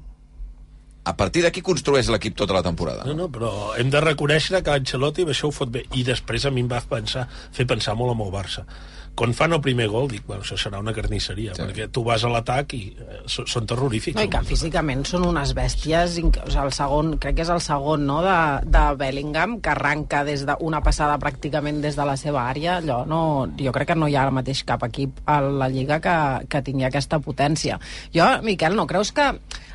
A partir d'aquí construeix l'equip tota la temporada. No, no, però hem de reconèixer que Ancelotti això ho fot bé. I després a mi em va pensar, fer pensar molt amb el Barça. Quan fan el primer gol, dic, bueno, això serà una carnisseria, sí. perquè tu vas a l'atac i eh, són terrorífics. No, i que físicament són unes bèsties, o sigui, el segon, crec que és el segon, no?, de, de Bellingham, que arranca des d'una passada pràcticament des de la seva àrea, allò no, jo crec que no hi ha ara mateix cap equip a la Lliga que, que tingui aquesta potència. Jo, Miquel, no creus que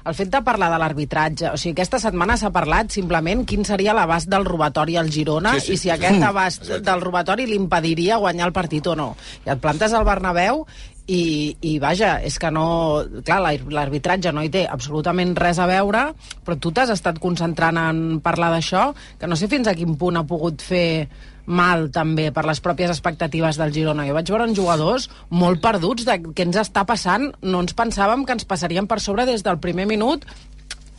el fet de parlar de l'arbitratge, o sigui, aquesta setmana s'ha parlat simplement quin seria l'abast del robatori al Girona Sí, sí, i si sí, aquest sí. abast Exacte. del robatori li impediria guanyar el partit o no. I et plantes al Bernabéu i, i vaja, és que no... Clar, l'ar- l'arbitratge no hi té absolutament res a veure, però tu t'has estat concentrant en parlar d'això, que no sé fins a quin punt ha pogut fer mal també per les pròpies expectatives del Girona. Jo vaig veure uns jugadors molt perduts de què ens està passant. No ens pensàvem que ens passarien per sobre des del primer minut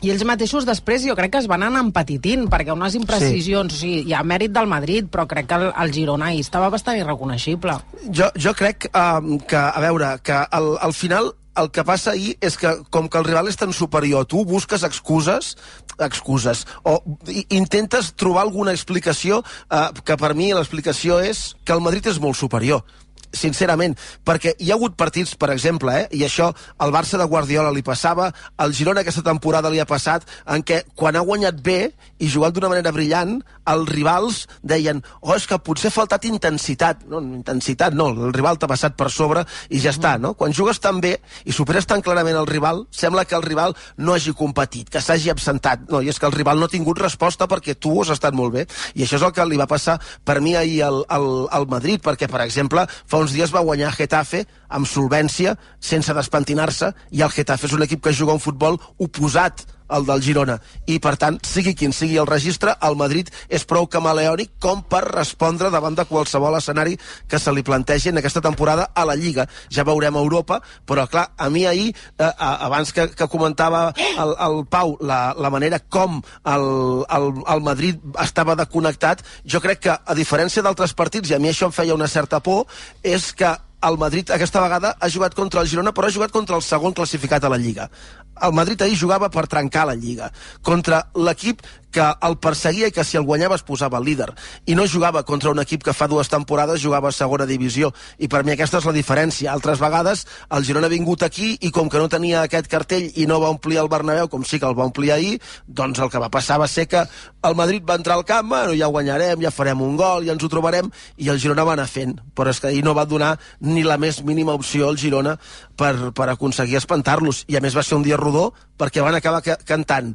i ells mateixos després jo crec que es van anar empetitint, perquè unes imprecisions, sí. o sigui, hi ha mèrit del Madrid, però crec que el, el Girona ahir estava bastant irreconeixible. Jo, jo crec um, que, a veure, que al, al final el que passa ahir és que, com que el rival és tan superior, tu busques excuses, excuses, o intentes trobar alguna explicació, eh, que per mi l'explicació és que el Madrid és molt superior sincerament, perquè hi ha hagut partits, per exemple, eh, i això al Barça de Guardiola li passava, al Girona aquesta temporada li ha passat, en què quan ha guanyat bé i jugat d'una manera brillant, els rivals deien, oh, és que potser ha faltat intensitat. No, intensitat no, el rival t'ha passat per sobre i ja està, no? Quan jugues tan bé i superes tan clarament el rival, sembla que el rival no hagi competit, que s'hagi absentat. No, i és que el rival no ha tingut resposta perquè tu has estat molt bé. I això és el que li va passar per mi ahir al, al, al Madrid, perquè, per exemple, fa uns dies va guanyar Getafe amb solvència, sense despentinar-se, i el Getafe és un equip que juga un futbol oposat al del Girona. I, per tant, sigui quin sigui el registre, el Madrid és prou camaleònic com per respondre davant de qualsevol escenari que se li plantegi en aquesta temporada a la Lliga. Ja veurem a Europa, però, clar, a mi ahir, eh, abans que, que comentava el, el Pau la, la manera com el, el, el Madrid estava desconnectat, jo crec que, a diferència d'altres partits, i a mi això em feia una certa por, és que el Madrid aquesta vegada ha jugat contra el Girona, però ha jugat contra el segon classificat a la Lliga. El Madrid ahir jugava per trencar la Lliga, contra l'equip que el perseguia i que si el guanyava es posava líder. I no jugava contra un equip que fa dues temporades jugava a segona divisió. I per mi aquesta és la diferència. Altres vegades el Girona ha vingut aquí i com que no tenia aquest cartell i no va omplir el Bernabéu com sí que el va omplir ahir, doncs el que va passar va ser que el Madrid va entrar al camp, bueno, ja guanyarem, ja farem un gol, ja ens ho trobarem, i el Girona va anar fent. Però és que ahir no va donar ni la més mínima opció al Girona per, per aconseguir espantar-los. I a més va ser un dia rodó perquè van acabar ca cantant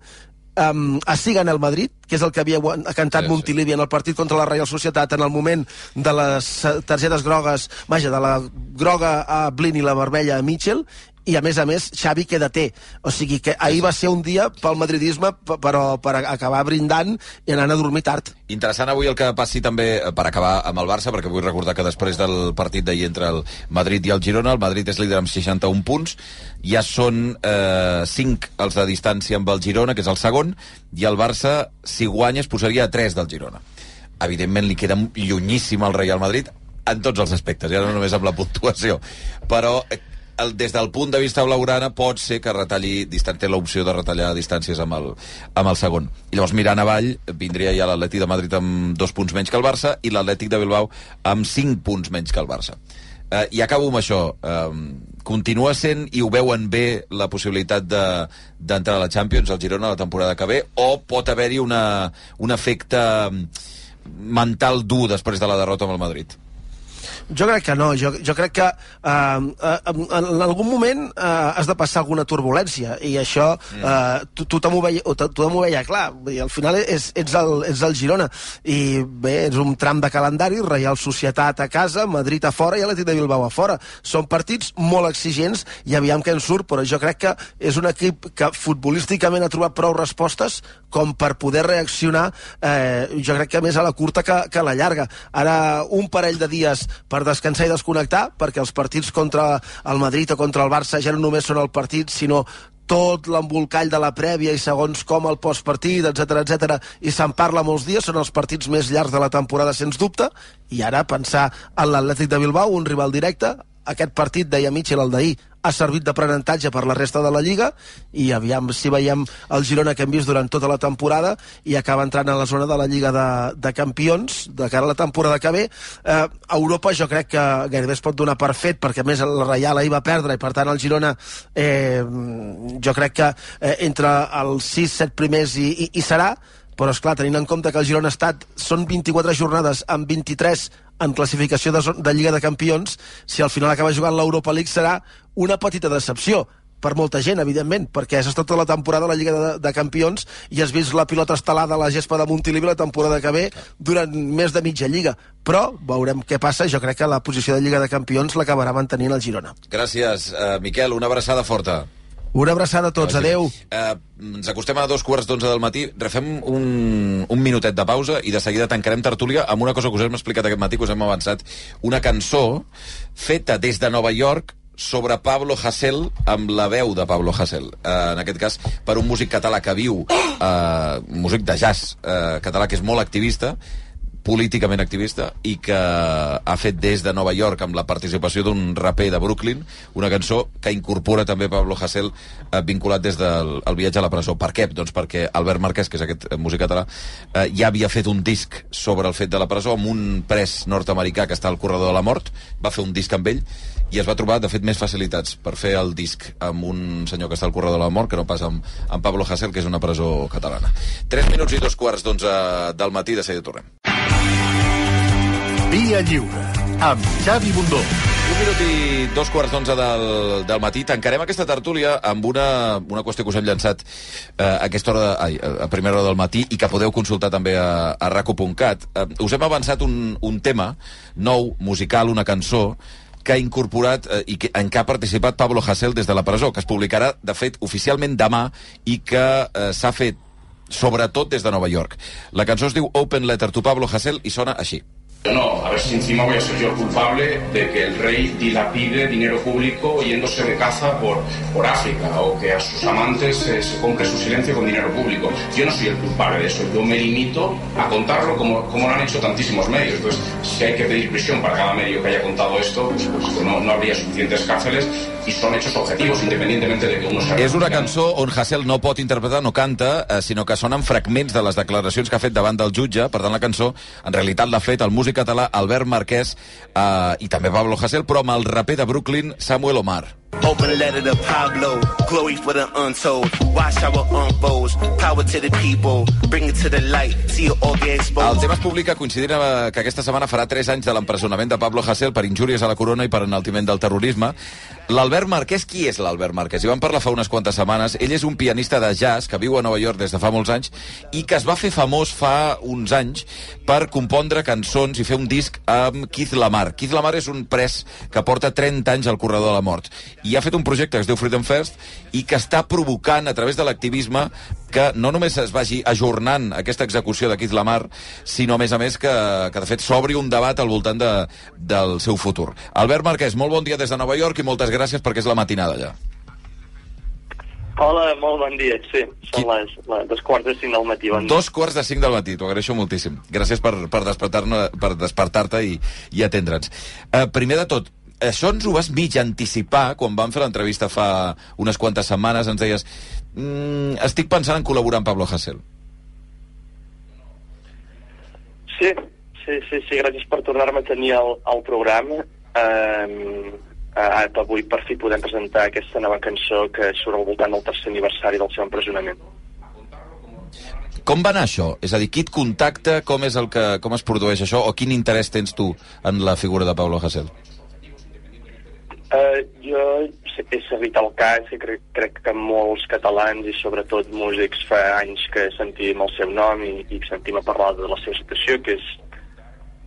um, Así gana el Madrid, que és el que havia cantat sí, Montilivi en el partit contra la Real Societat en el moment de les targetes grogues, vaja, de la groga a Blin i la vermella a Mitchell, i a més a més Xavi queda té o sigui que ahir va ser un dia pel madridisme però per acabar brindant i anant a dormir tard. Interessant avui el que passi també eh, per acabar amb el Barça, perquè vull recordar que després del partit d'ahir entre el Madrid i el Girona, el Madrid és líder amb 61 punts, ja són eh, 5 els de distància amb el Girona, que és el segon, i el Barça, si guanya, es posaria a 3 del Girona. Evidentment li queda llunyíssim al Real Madrid en tots els aspectes, ja no només amb la puntuació, però eh, el, des del punt de vista blaugrana pot ser que retalli distan- té l'opció de retallar distàncies amb el, amb el segon. I llavors mirant avall vindria ja l'Atlètic de Madrid amb dos punts menys que el Barça i l'Atlètic de Bilbao amb cinc punts menys que el Barça. Eh, I acabo amb això. Eh, continua sent i ho veuen bé la possibilitat de- d'entrar a la Champions al Girona la temporada que ve o pot haver-hi un efecte mm, mental dur després de la derrota amb el Madrid? Jo crec que no, jo, jo crec que uh, uh, en algun moment uh, has de passar alguna turbulència. I això uh, to tothom, ho veia, tothom ho veia clar, dir, al final és, ets, el, ets el Girona. I bé, és un tram de calendari, Real Societat a casa, Madrid a fora i Atlètic de Bilbao a fora. Són partits molt exigents i aviam què en surt, però jo crec que és un equip que futbolísticament ha trobat prou respostes com per poder reaccionar eh, jo crec que més a la curta que, que a la llarga. Ara un parell de dies per descansar i desconnectar, perquè els partits contra el Madrid o contra el Barça ja no només són el partit, sinó tot l'embolcall de la prèvia i segons com el postpartit, etc etc i se'n parla molts dies, són els partits més llargs de la temporada, sens dubte, i ara pensar en l'Atlètic de Bilbao, un rival directe, aquest partit, deia Mitchell, el d'ahir, ha servit d'aprenentatge per la resta de la Lliga i aviam si veiem el Girona que hem vist durant tota la temporada i acaba entrant a la zona de la Lliga de, de Campions de cara a la temporada que ve. Eh, Europa jo crec que gairebé es pot donar per fet perquè a més el Reial ahir va perdre i per tant el Girona eh, jo crec que eh, entre els 6-7 primers i, i, i serà però és clar, tenint en compte que el Girona ha estat són 24 jornades amb 23 en classificació de, de Lliga de Campions, si al final acaba jugant l'Europa League serà una petita decepció per molta gent, evidentment, perquè has estat tota la temporada a la Lliga de, de Campions i has vist la pilota estelada a la gespa de Montilivi la temporada que ve durant més de mitja Lliga. Però veurem què passa. Jo crec que la posició de Lliga de Campions l'acabarà mantenint el Girona. Gràcies, uh, Miquel. Una abraçada forta. Una abraçada a tots. Adeu. Uh, ens acostem a dos quarts d'onze del matí. Refem un, un minutet de pausa i de seguida tancarem tertúlia amb una cosa que us hem explicat aquest matí, que us hem avançat. Una cançó feta des de Nova York sobre Pablo Hasél amb la veu de Pablo Hasél. Eh, en aquest cas, per un músic català que viu, eh, músic de jazz eh, català que és molt activista, políticament activista i que ha fet des de Nova York amb la participació d'un raper de Brooklyn una cançó que incorpora també Pablo Hasél eh, vinculat des del el viatge a la presó. Per què? Doncs perquè Albert Marquès, que és aquest eh, músic català, eh, ja havia fet un disc sobre el fet de la presó amb un pres nord-americà que està al corredor de la mort, va fer un disc amb ell i es va trobar, de fet, més facilitats per fer el disc amb un senyor que està al corredor de la mort que no pas amb, amb Pablo Hasél, que és una presó catalana. 3 minuts i dos quarts d'onze del matí, de seguida tornem. Via Lliure, amb Xavi Bundó. Un minut i dos quarts d'onze del, del matí. Tancarem aquesta tertúlia amb una, una qüestió que us hem llançat eh, a aquesta hora, de, ai, a primera hora del matí i que podeu consultar també a, a raco.cat. Eh, us hem avançat un, un tema nou, musical, una cançó, que ha incorporat eh, i que, en què ha participat Pablo Hasél des de la presó, que es publicarà, de fet, oficialment demà i que eh, s'ha fet sobretot des de Nova York. La cançó es diu Open Letter to Pablo Hasél i sona així. No, a ver si encima voy a ser yo el culpable de que el rey dilapide dinero público yéndose de caza por, por África o que a sus amantes eh, se compre su silencio con dinero público. Yo no soy el culpable de eso, yo me limito a contarlo como, como lo han hecho tantísimos medios. Entonces, si hay que pedir prisión para cada medio que haya contado esto, pues, pues no, no habría suficientes cárceles y son hechos objetivos, independientemente de que uno sea... És una cançó on Hassel no pot interpretar, no canta, eh, sinó que sonen fragments de les declaracions que ha fet davant del jutge. Per tant, la cançó, en realitat, l'ha fet el músic català Albert Marquès eh, i també Pablo Hassel, però amb el raper de Brooklyn, Samuel Omar. Open letter to Pablo, glory for the untold. Watch it unfolds. Power to the people, bring it to the light. See it all get El exposed. tema es publica coincidint amb que aquesta setmana farà 3 anys de l'empresonament de Pablo Hasél per injúries a la corona i per enaltiment del terrorisme. L'Albert Marquès, qui és l'Albert Marquès? I vam parlar fa unes quantes setmanes. Ell és un pianista de jazz que viu a Nova York des de fa molts anys i que es va fer famós fa uns anys per compondre cançons i fer un disc amb Keith Lamar. Keith Lamar és un pres que porta 30 anys al corredor de la mort i ha fet un projecte que es diu Freedom First i que està provocant a través de l'activisme que no només es vagi ajornant aquesta execució de Keith Lamar, sinó a més a més que, que de fet s'obri un debat al voltant de, del seu futur. Albert Marquès, molt bon dia des de Nova York i moltes gràcies perquè és la matinada allà. Hola, molt bon dia. Sí, són les, les dos quarts de cinc del matí. Bon dia. Dos quarts de cinc del matí, t'ho agraeixo moltíssim. Gràcies per, per despertar-te per despertar i, i atendre'ns. Uh, primer de tot, això ens ho vas mig anticipar quan vam fer l'entrevista fa unes quantes setmanes, ens deies mm, estic pensant en col·laborar amb Pablo Hasél. Sí, sí, sí, sí, gràcies per tornar-me a tenir al, al programa. Um, uh, avui per fi podem presentar aquesta nova cançó que surt al voltant del tercer aniversari del seu empresonament. Com va anar això? És a dir, qui et contacta, com, és el que, com es produeix això, o quin interès tens tu en la figura de Pablo Hasél? Uh, jo he servit al cas i crec, crec que molts catalans i sobretot músics fa anys que sentim el seu nom i, i sentim a parlar de la seva situació, que és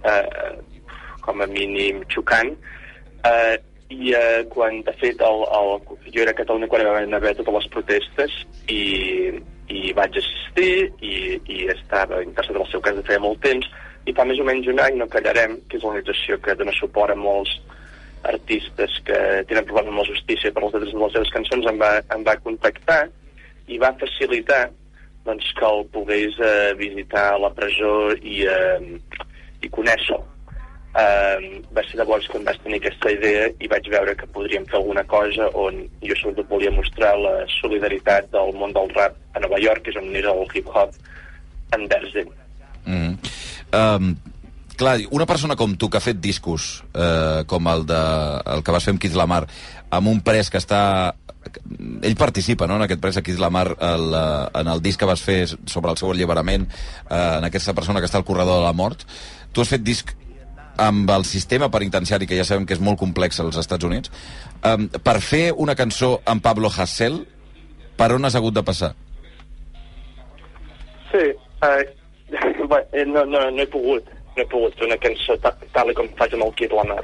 uh, com a mínim xocant. Uh, I uh, quan, de fet, el, el, jo era a Catalunya quan van haver totes les protestes i, i vaig assistir i, i estava interessat en el seu cas de feia molt temps i fa més o menys un any, no callarem, que és l'organització que dona suport a molts artistes que tenen problemes amb la justícia per les lletres de les seves cançons em va, em va contactar i va facilitar doncs, que el pogués eh, visitar a la presó i, eh, i conèixer-lo. Eh, va ser llavors quan vaig tenir aquesta idea i vaig veure que podríem fer alguna cosa on jo sobretot volia mostrar la solidaritat del món del rap a Nova York, que és on era el hip-hop, envers ell. Mm. Um, clar, una persona com tu que ha fet discos eh, com el, de, el que vas fer amb Keith Lamar amb un pres que està ell participa no, en aquest pres a Keith Lamar el, eh, en el disc que vas fer sobre el seu alliberament eh, en aquesta persona que està al corredor de la mort tu has fet disc amb el sistema penitenciari, que ja sabem que és molt complex als Estats Units, um, per fer una cançó amb Pablo Hasél, per on has hagut de passar? Sí, eh, eh, no, no, no he pogut, no he pogut fer una cançó ta, tal com faig amb el Kid Lamar.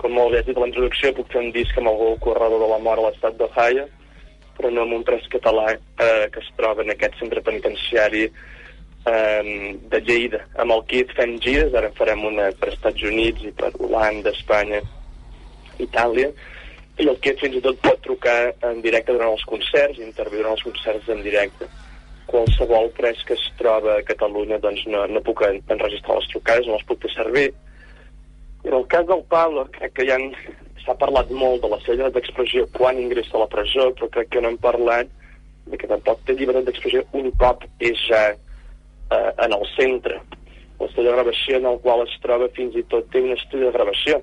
Com molt bé has dit a la puc fer un disc amb el corredor de la mort a l'estat d'Ohio, però no amb un pres català eh, que es troba en aquest centre penitenciari eh, de Lleida. Amb el Kid fem gires, ara en farem una per Estats Units i per Holanda, Espanya, Itàlia, i el que fins i tot pot trucar en directe durant els concerts, interviure en els concerts en directe. Qualsevol pres que es troba a Catalunya doncs no, no puc en- enregistrar les trucades, no les puc fer servir. En el cas del Pablo, crec que ja s'ha parlat molt de la seva d'expressió quan ingressa a la presó, però crec que no hem parlat de que tampoc té llibertat d'expressió un cop és ja eh, en el centre. L'estudi de gravació en el qual es troba fins i tot té un estudi de gravació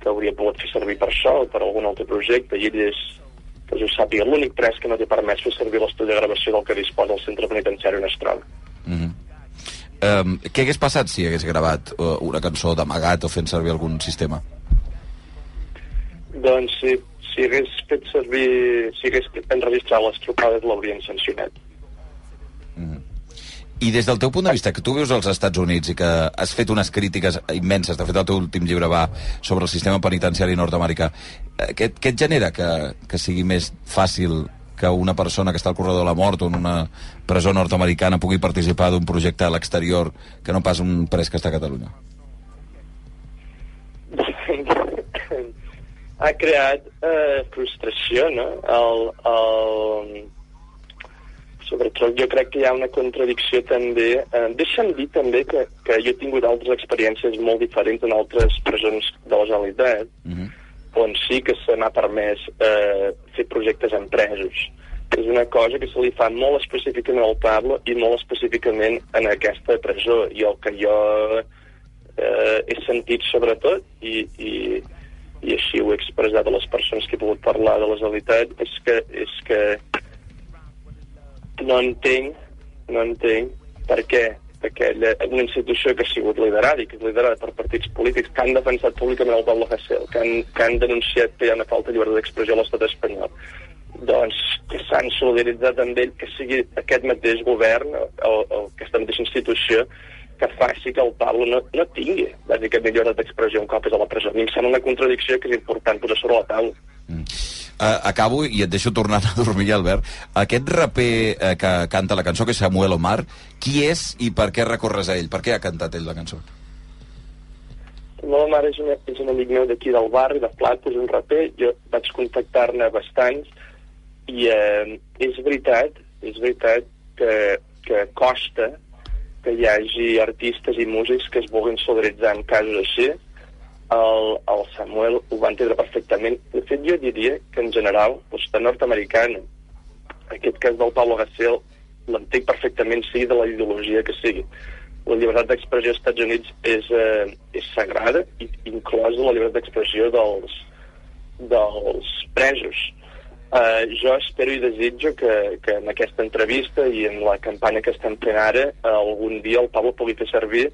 que hauria pogut fer servir per això o per algun altre projecte i ell és, que jo sàpiga, l'únic pres que no té permès fer servir l'estudi de gravació del que disposa el centre penitenciari on es troba. Um, què hagués passat si hagués gravat uh, una cançó d'amagat o fent servir algun sistema? Doncs si, si hagués fet servir, si hagués enregistrat les trucades l'haurien sancionat. I des del teu punt de vista, que tu vius als Estats Units i que has fet unes crítiques immenses, de fet el teu últim llibre va sobre el sistema penitenciari nord-americà, eh, què, què et genera que, que sigui més fàcil que una persona que està al corredor de la mort o en una presó nord-americana pugui participar d'un projecte a l'exterior que no pas un pres que està a Catalunya? ha creat eh, frustració, no? El, el... Sobretot jo crec que hi ha una contradicció també. Eh, deixa'm dir també que, que jo he tingut altres experiències molt diferents en altres presons de la Generalitat, on sí que se m'ha permès eh, fer projectes amb presos. És una cosa que se li fa molt específicament al Pablo i molt específicament en aquesta presó. I el que jo eh, he sentit sobretot, i, i, i així ho he expressat a les persones que he pogut parlar de la Generalitat, és que, és que no entenc, no entenc per què aquella, una institució que ha sigut liderada i que és liderada per partits polítics que han defensat públicament el Pablo Hasél, que han, que han denunciat que hi ha una falta de llibertat d'expressió a l'estat espanyol, doncs que s'han solidaritzat amb ell, que sigui aquest mateix govern o, o aquesta mateixa institució que faci que el Pablo no, no tingui bàsicament llibertat d'expressió un cop és a la presó. A mi em sembla una contradicció que és important posar sobre la taula. Uh, acabo i et deixo tornar a dormir, Albert. Aquest raper uh, que canta la cançó, que és Samuel Omar, qui és i per què recorres a ell? Per què ha cantat ell la cançó? La meva mare és, una, és un amic meu d'aquí del barri, de Plat, és un raper, jo vaig contactar-ne bastants i eh, és veritat, és veritat que, que costa que hi hagi artistes i músics que es vulguin solidaritzar en casos així. El, el Samuel ho va entendre perfectament. De fet, jo diria que en general, l'està nord-americana, aquest cas del Pablo Gassel, l'entenc perfectament, sigui de la ideologia que sigui. La llibertat d'expressió als Estats Units és, eh, és sagrada, i inclosa la llibertat d'expressió dels, dels presos. Uh, jo espero i desitjo que, que en aquesta entrevista i en la campanya que estem fent ara uh, algun dia el Pablo pugui fer servir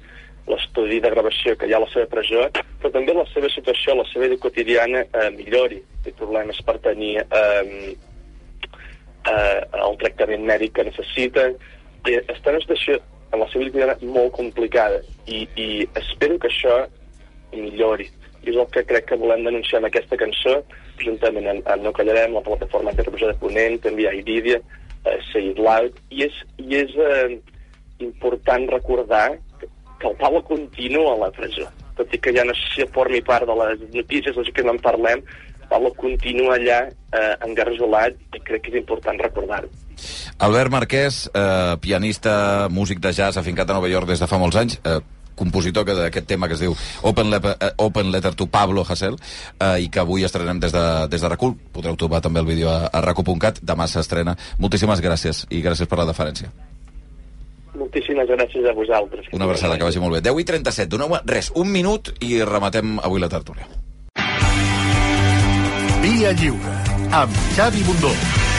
l'estudi de gravació que hi ha a la seva presó, però també la seva situació, la seva vida quotidiana uh, millori. Té problemes per tenir um, uh, el tractament mèdic que necessita. I està en una situació en la seva vida quotidiana molt complicada i, i espero que això millori. I és el que crec que volem denunciar en aquesta cançó, juntament amb, amb No Callarem, la plataforma Interpretació de Ponent, també hi ha Irídia, eh, Say It Loud, i és, i és eh, important recordar que, el Pablo continua a la presó. Tot i que ja no sé si formi part de les notícies, les que no en parlem, Pablo continua allà eh, engarjolat i crec que és important recordar-ho. Albert Marquès, eh, pianista, músic de jazz, afincat a Nova York des de fa molts anys, eh, compositor que d'aquest tema que es diu Open, Letter, eh, Open Letter to Pablo Hasél eh, i que avui estrenem des de, des de RACUL podreu trobar també el vídeo a, a racu.cat demà s'estrena. Moltíssimes gràcies i gràcies per la deferència. Moltíssimes gràcies a vosaltres. Una abraçada, que vagi molt bé. 10 i 37, doneu res, un minut i rematem avui la tertúlia. Via Lliure, amb Xavi Bundó.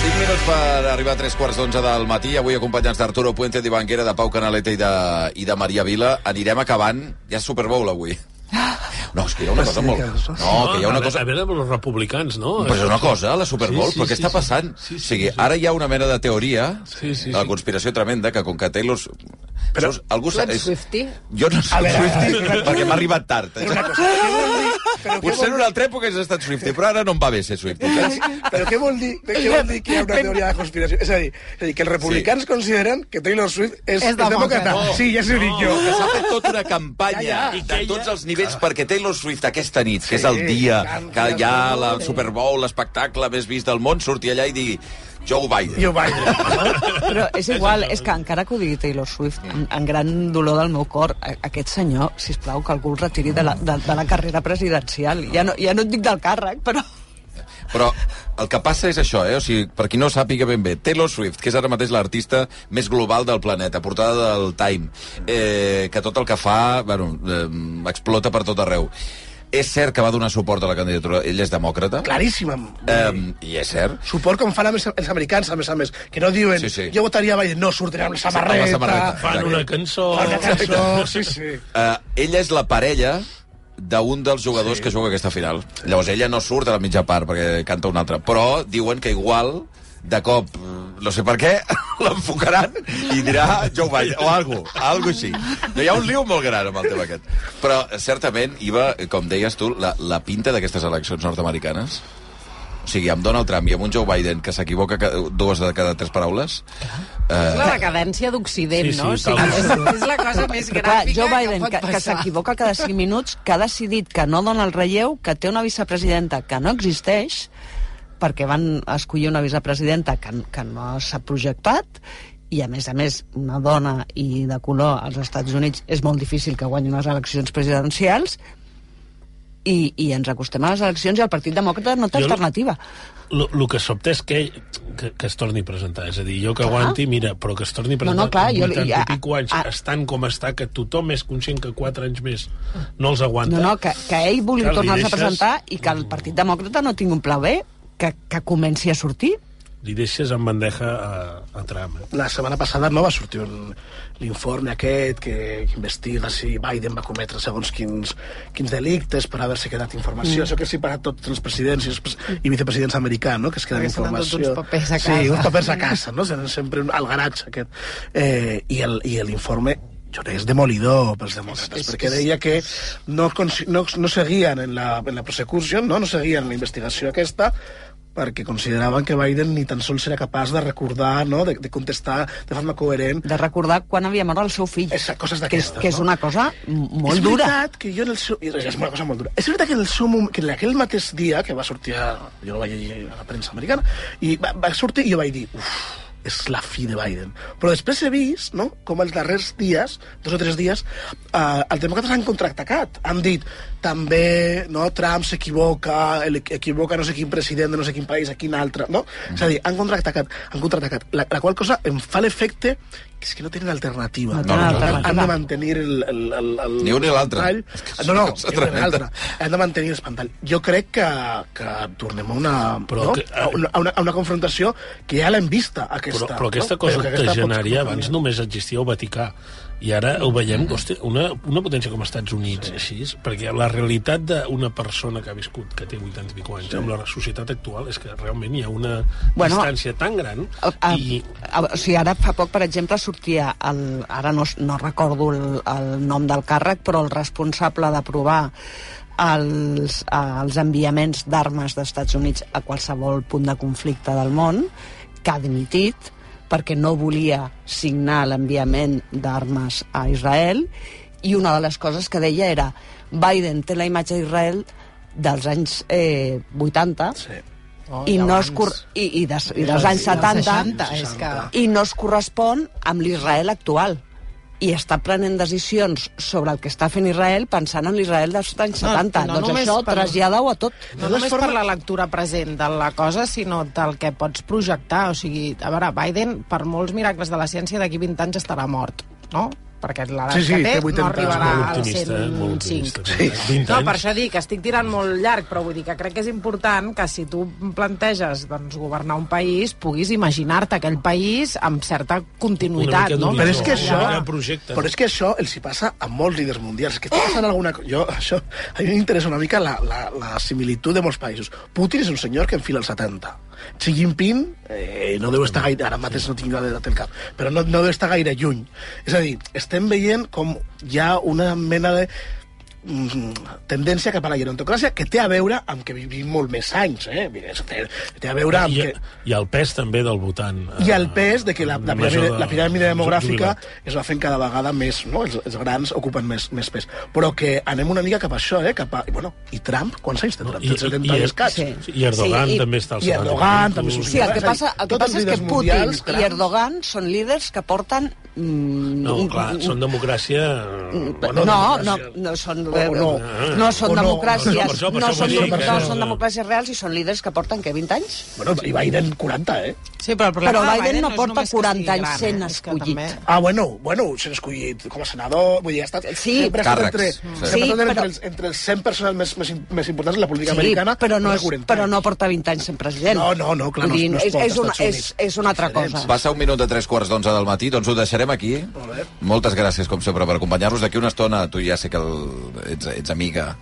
5 minuts per arribar a tres quarts d'onze del matí, avui acompanyats d'Arturo Puente, d'Ivanguera, de Pau Canaleta i de, i de Maria Vila. Anirem acabant. Ja és Super Bowl, avui. No, és que hi ha una cosa molt... No, que hi ha una cosa... a veure amb els republicans, no? Però és una cosa, la Super Bowl, Sí, sí, però què sí, està sí. passant? Sí, sí, o sigui, sí. ara hi ha una mena de teoria Sí, sí, de la conspiració tremenda, que com que Taylor... Però, algú Tu ets. Swiftie? Jo no soc Swiftie veure, perquè m'ha arribat tard. Una cosa, Però Potser en una altra època hagués estat Swifty, però ara no em va bé ser Swifty. saps? Però què vol dir, què vol dir que hi ha una teoria de conspiració? És a dir, és a dir que els republicans sí. consideren que Taylor Swift és, És és demòcrata. No, Sí, ja s'ho dic jo. Que s'ha fet tota una campanya Ja, ja. de tots els nivells perquè Taylor Swift aquesta nit, que és el dia que hi ha la Super Bowl, l'espectacle més vist del món, surti allà i digui Joe Biden. Joe Biden. Però és igual, és que encara que ho digui Taylor Swift, en, en gran dolor del meu cor, a- aquest senyor, si plau que algú el retiri de la, de, de la carrera presidencial. Ja no, ja no et dic del càrrec, però... Però el que passa és això, eh? O sigui, per qui no sàpiga ben bé, Taylor Swift, que és ara mateix l'artista més global del planeta, portada del Time, eh, que tot el que fa, bueno, eh, explota per tot arreu. És cert que va donar suport a la candidatura, ell és demòcrata. Claríssima. Eh, I és cert. Suport com fan els, els americans, a més a més, que no diuen Sí, sí. jo votaria Biden, no, surten amb la samarreta. Amb la samarreta. Fan una cançó... Fan una cançó, sí, sí. Eh, ella és la parella d'un dels jugadors sí. que juga aquesta final. Llavors ella no surt a la mitja part perquè canta un altre, però diuen que igual de cop, no sé per què, l'enfocaran i dirà Joe Biden, o algo, algo així. No, hi ha un liu molt gran amb el tema aquest. Però, certament, Iva, com deies tu, la, la pinta d'aquestes eleccions nord-americanes, o sigui, amb Donald Trump i amb un Joe Biden que s'equivoca ca- dues de cada tres paraules... És la Eh, decadència d'Occident, Sí, sí, no? O sigui, tal és, és la cosa més Però clar, gràfica Joe Biden, que que, que s'equivoca cada 5 minuts, que ha decidit que no dona el relleu, que té una vicepresidenta que no existeix, perquè van escollir una vicepresidenta que, que no s'ha projectat, i a més a més una dona i de color als Estats Units és molt difícil que guanyi unes eleccions presidencials i, i ens acostem a les eleccions i el Partit Demòcrata no té Jo- alternativa. El que sobta és que, que, que es torni a presentar. És a dir, jo que Clar. aguanti, mira, però que es torni a No, presentar no, clar, amb jo- 80 ja- i pico anys, a- estan com està, que tothom és conscient que 4 anys més no els aguanta. No, no, que, que ell vulgui Clar, tornar-se a deixes- presentar i que el Partit Demòcrata no tingui un pla B, que, que comenci a sortir. Li deixes en bandeja a, a Trump. eh? La setmana passada no va sortir un- l'informe aquest que, que investiga si Biden va cometre segons quins, quins delictes per haver-se quedat informació. Mm. Això que sí per a tots els presidents i, els, pres- i vicepresidents americans, no? que es queden informació. uns papers a Sí, casa. uns papers a casa, no? Tenen sempre un, al garatge aquest. Eh, I el- i l'informe jo crec que és demolidor pels demòcrates, perquè deia que no, no, no seguien en la, en la persecució, no? no seguien en la investigació aquesta, perquè consideraven que Biden ni tan sols era capaç de recordar, no? de, de contestar de forma coherent. De recordar quan havia mort el seu fill. Esa, coses que, és, d'aquestes, que és no? una cosa molt és dura. veritat que jo en el seu... És una cosa molt dura. És veritat que en el seu moment, que en aquell mateix dia que va sortir, a, jo el vaig llegir a la premsa americana, i va, va sortir i jo vaig dir, uf, és la fi de Biden. Però després he vist, no?, com els darrers dies, dos o tres dies, eh, els demòcrates han contraatacat. Han dit, també, no, Trump s'equivoca, el- equivoca no sé quin president de no sé quin país, a quin altre, no? Mm. És a dir, han contraatacat, han contraatacat. La, la qual cosa em fa l'efecte que és que no tenen alternativa. No No, no, no. Han de mantenir el... el, el, el Ni un ni l'altre. espantall. és No, no, cosa ni un ni tremenda. l'altre. Hem de mantenir l'espantall. Jo crec que, que tornem a una, Però no? que- a, una, a, una, a una confrontació que ja l'hem vista, aquesta. Però, però aquesta no? cosa que octogenària abans només existia al Vaticà i ara ho veiem, hosti, una, una potència com els Estats Units, sí. així, perquè la realitat d'una persona que ha viscut, que té 80 i anys, sí. amb la societat actual, és que realment hi ha una Bueno, distància tan gran A, i a, o sigui, ara fa poc, per exemple, sortia, el, ara no, no recordo el, el nom del càrrec, però el responsable d'aprovar els, els enviaments d'armes d'Estats Units a qualsevol punt de conflicte del món, que ha dimitit perquè no volia signar l'enviament d'armes a Israel, i una de les coses que deia era Biden té la imatge d'Israel dels anys eh, 80 sí. Oh, i, i no es cor i, i, des, i dels anys dels 70 60, és que- i no es correspon amb l'Israel actual i està prenent decisions sobre el que està fent Israel pensant en l'Israel dels anys No, 70. no doncs només això, per- trasllada-ho a tot. No només per la lectura present de la cosa, sinó del que pots projectar. O sigui, a veure, Biden, per molts miracles de la ciència, d'aquí 20 anys estarà mort, no? Perquè l'edat Sí, sí, que té, té 80 no arribarà al optimista, eh? molt 105. optimista. Sí. 20 No, per això dic que estic tirant molt llarg, però vull dir que crec que és important que si tu planteges doncs, governar un país, puguis imaginar-te aquell país amb certa continuïtat, no? Però és que això, enllà. però és que això els hi passa a molts líders mundials. Que està passant alguna cosa... Jo, això, a mi m'interessa una mica la, la, la similitud de molts països. Putin és un senyor que enfila els 70. Xi Jinping eh, no deu estar gaire... Ara mateix no tinc la data al cap. Però no, no deu estar gaire lluny. És a dir, estem veient com hi ha una mena de tendència cap a la gerontocràcia que té a veure amb que vivim molt més anys, eh? Té, té a veure amb I, que... I el pes també del votant. eh, I el pes de que la, la, piràmide, de- la piràmide demogràfica jubilat. es va fent cada vegada més, no? Els, els grans ocupen més, més pes. Però que anem una mica cap a això, eh? Cap a, i, bueno, I Trump, quants anys té Trump? i- Té 70 i- i escaig. sí. i Erdogan Sí, i- també està al I Erdogan també s'ho Sí, el que passa, el que passa és que Putin mundials, i. Erdogan són líders que porten... Mm, No, clar, són democràcia... o no, no, no, democràcia. no, són, O no. no són no. democràcies, no, vull dir que- no són democràcies reals i són líders que porten, què, 20 anys? Bueno, i Biden 40, eh? Sí, però el problema Però de Biden no porta només que 40 sigui anys gran, sent eh? Escollit. també- Ah, bueno, bueno, s'ha escollit com a senador, vull dir, ha estat... Sí, sempre Càrrecs, entre, sí. sempre Sí, estat però- entre, els, entre els 100 persones més, més, més importants de la política Sí, americana. però no, és, 40 però no porta 20 anys sent president. No, no, no, clar, Vull dir, no es- no es és, pot és, als una, és, és una altra cosa. Passa un minut de tres quarts d'onze del matí, doncs ho deixarem aquí. Moltes gràcies, com sempre, per acompanyar-nos. D'aquí una estona, tu ja sé que el, ets, ets amiga,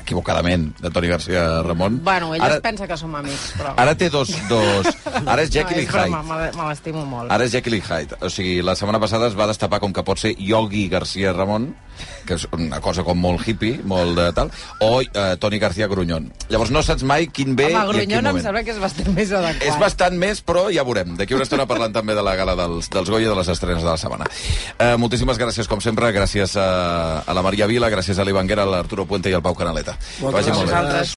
equivocadament, de Toni García Ramon. Bueno, ell Ara- es pensa que som amics, però... Ara té dos... dos... Ara és Jekyll no, i Hyde. me- me l'estimo molt. Ara és Jekyll i Hyde. O sigui, la setmana passada es va destapar com que pot ser Yogi García Ramon, que és una cosa com molt hippie, molt de tal, o eh, Toni García Grunyón. Llavors no saps mai quin ve Home, i en quin Grunyón em moment. sembla que és bastant més adequat. És bastant més, però ja veurem. D'aquí una estona parlant també de la gala dels, dels Goya de les estrenes de la setmana. Eh, moltíssimes gràcies, com sempre. Gràcies a, a la Maria Vila, gràcies a l'Ivanguera, a l'Arturo Puente i al Pau Canaleta. Que Moltes vagi molt bé. gràcies.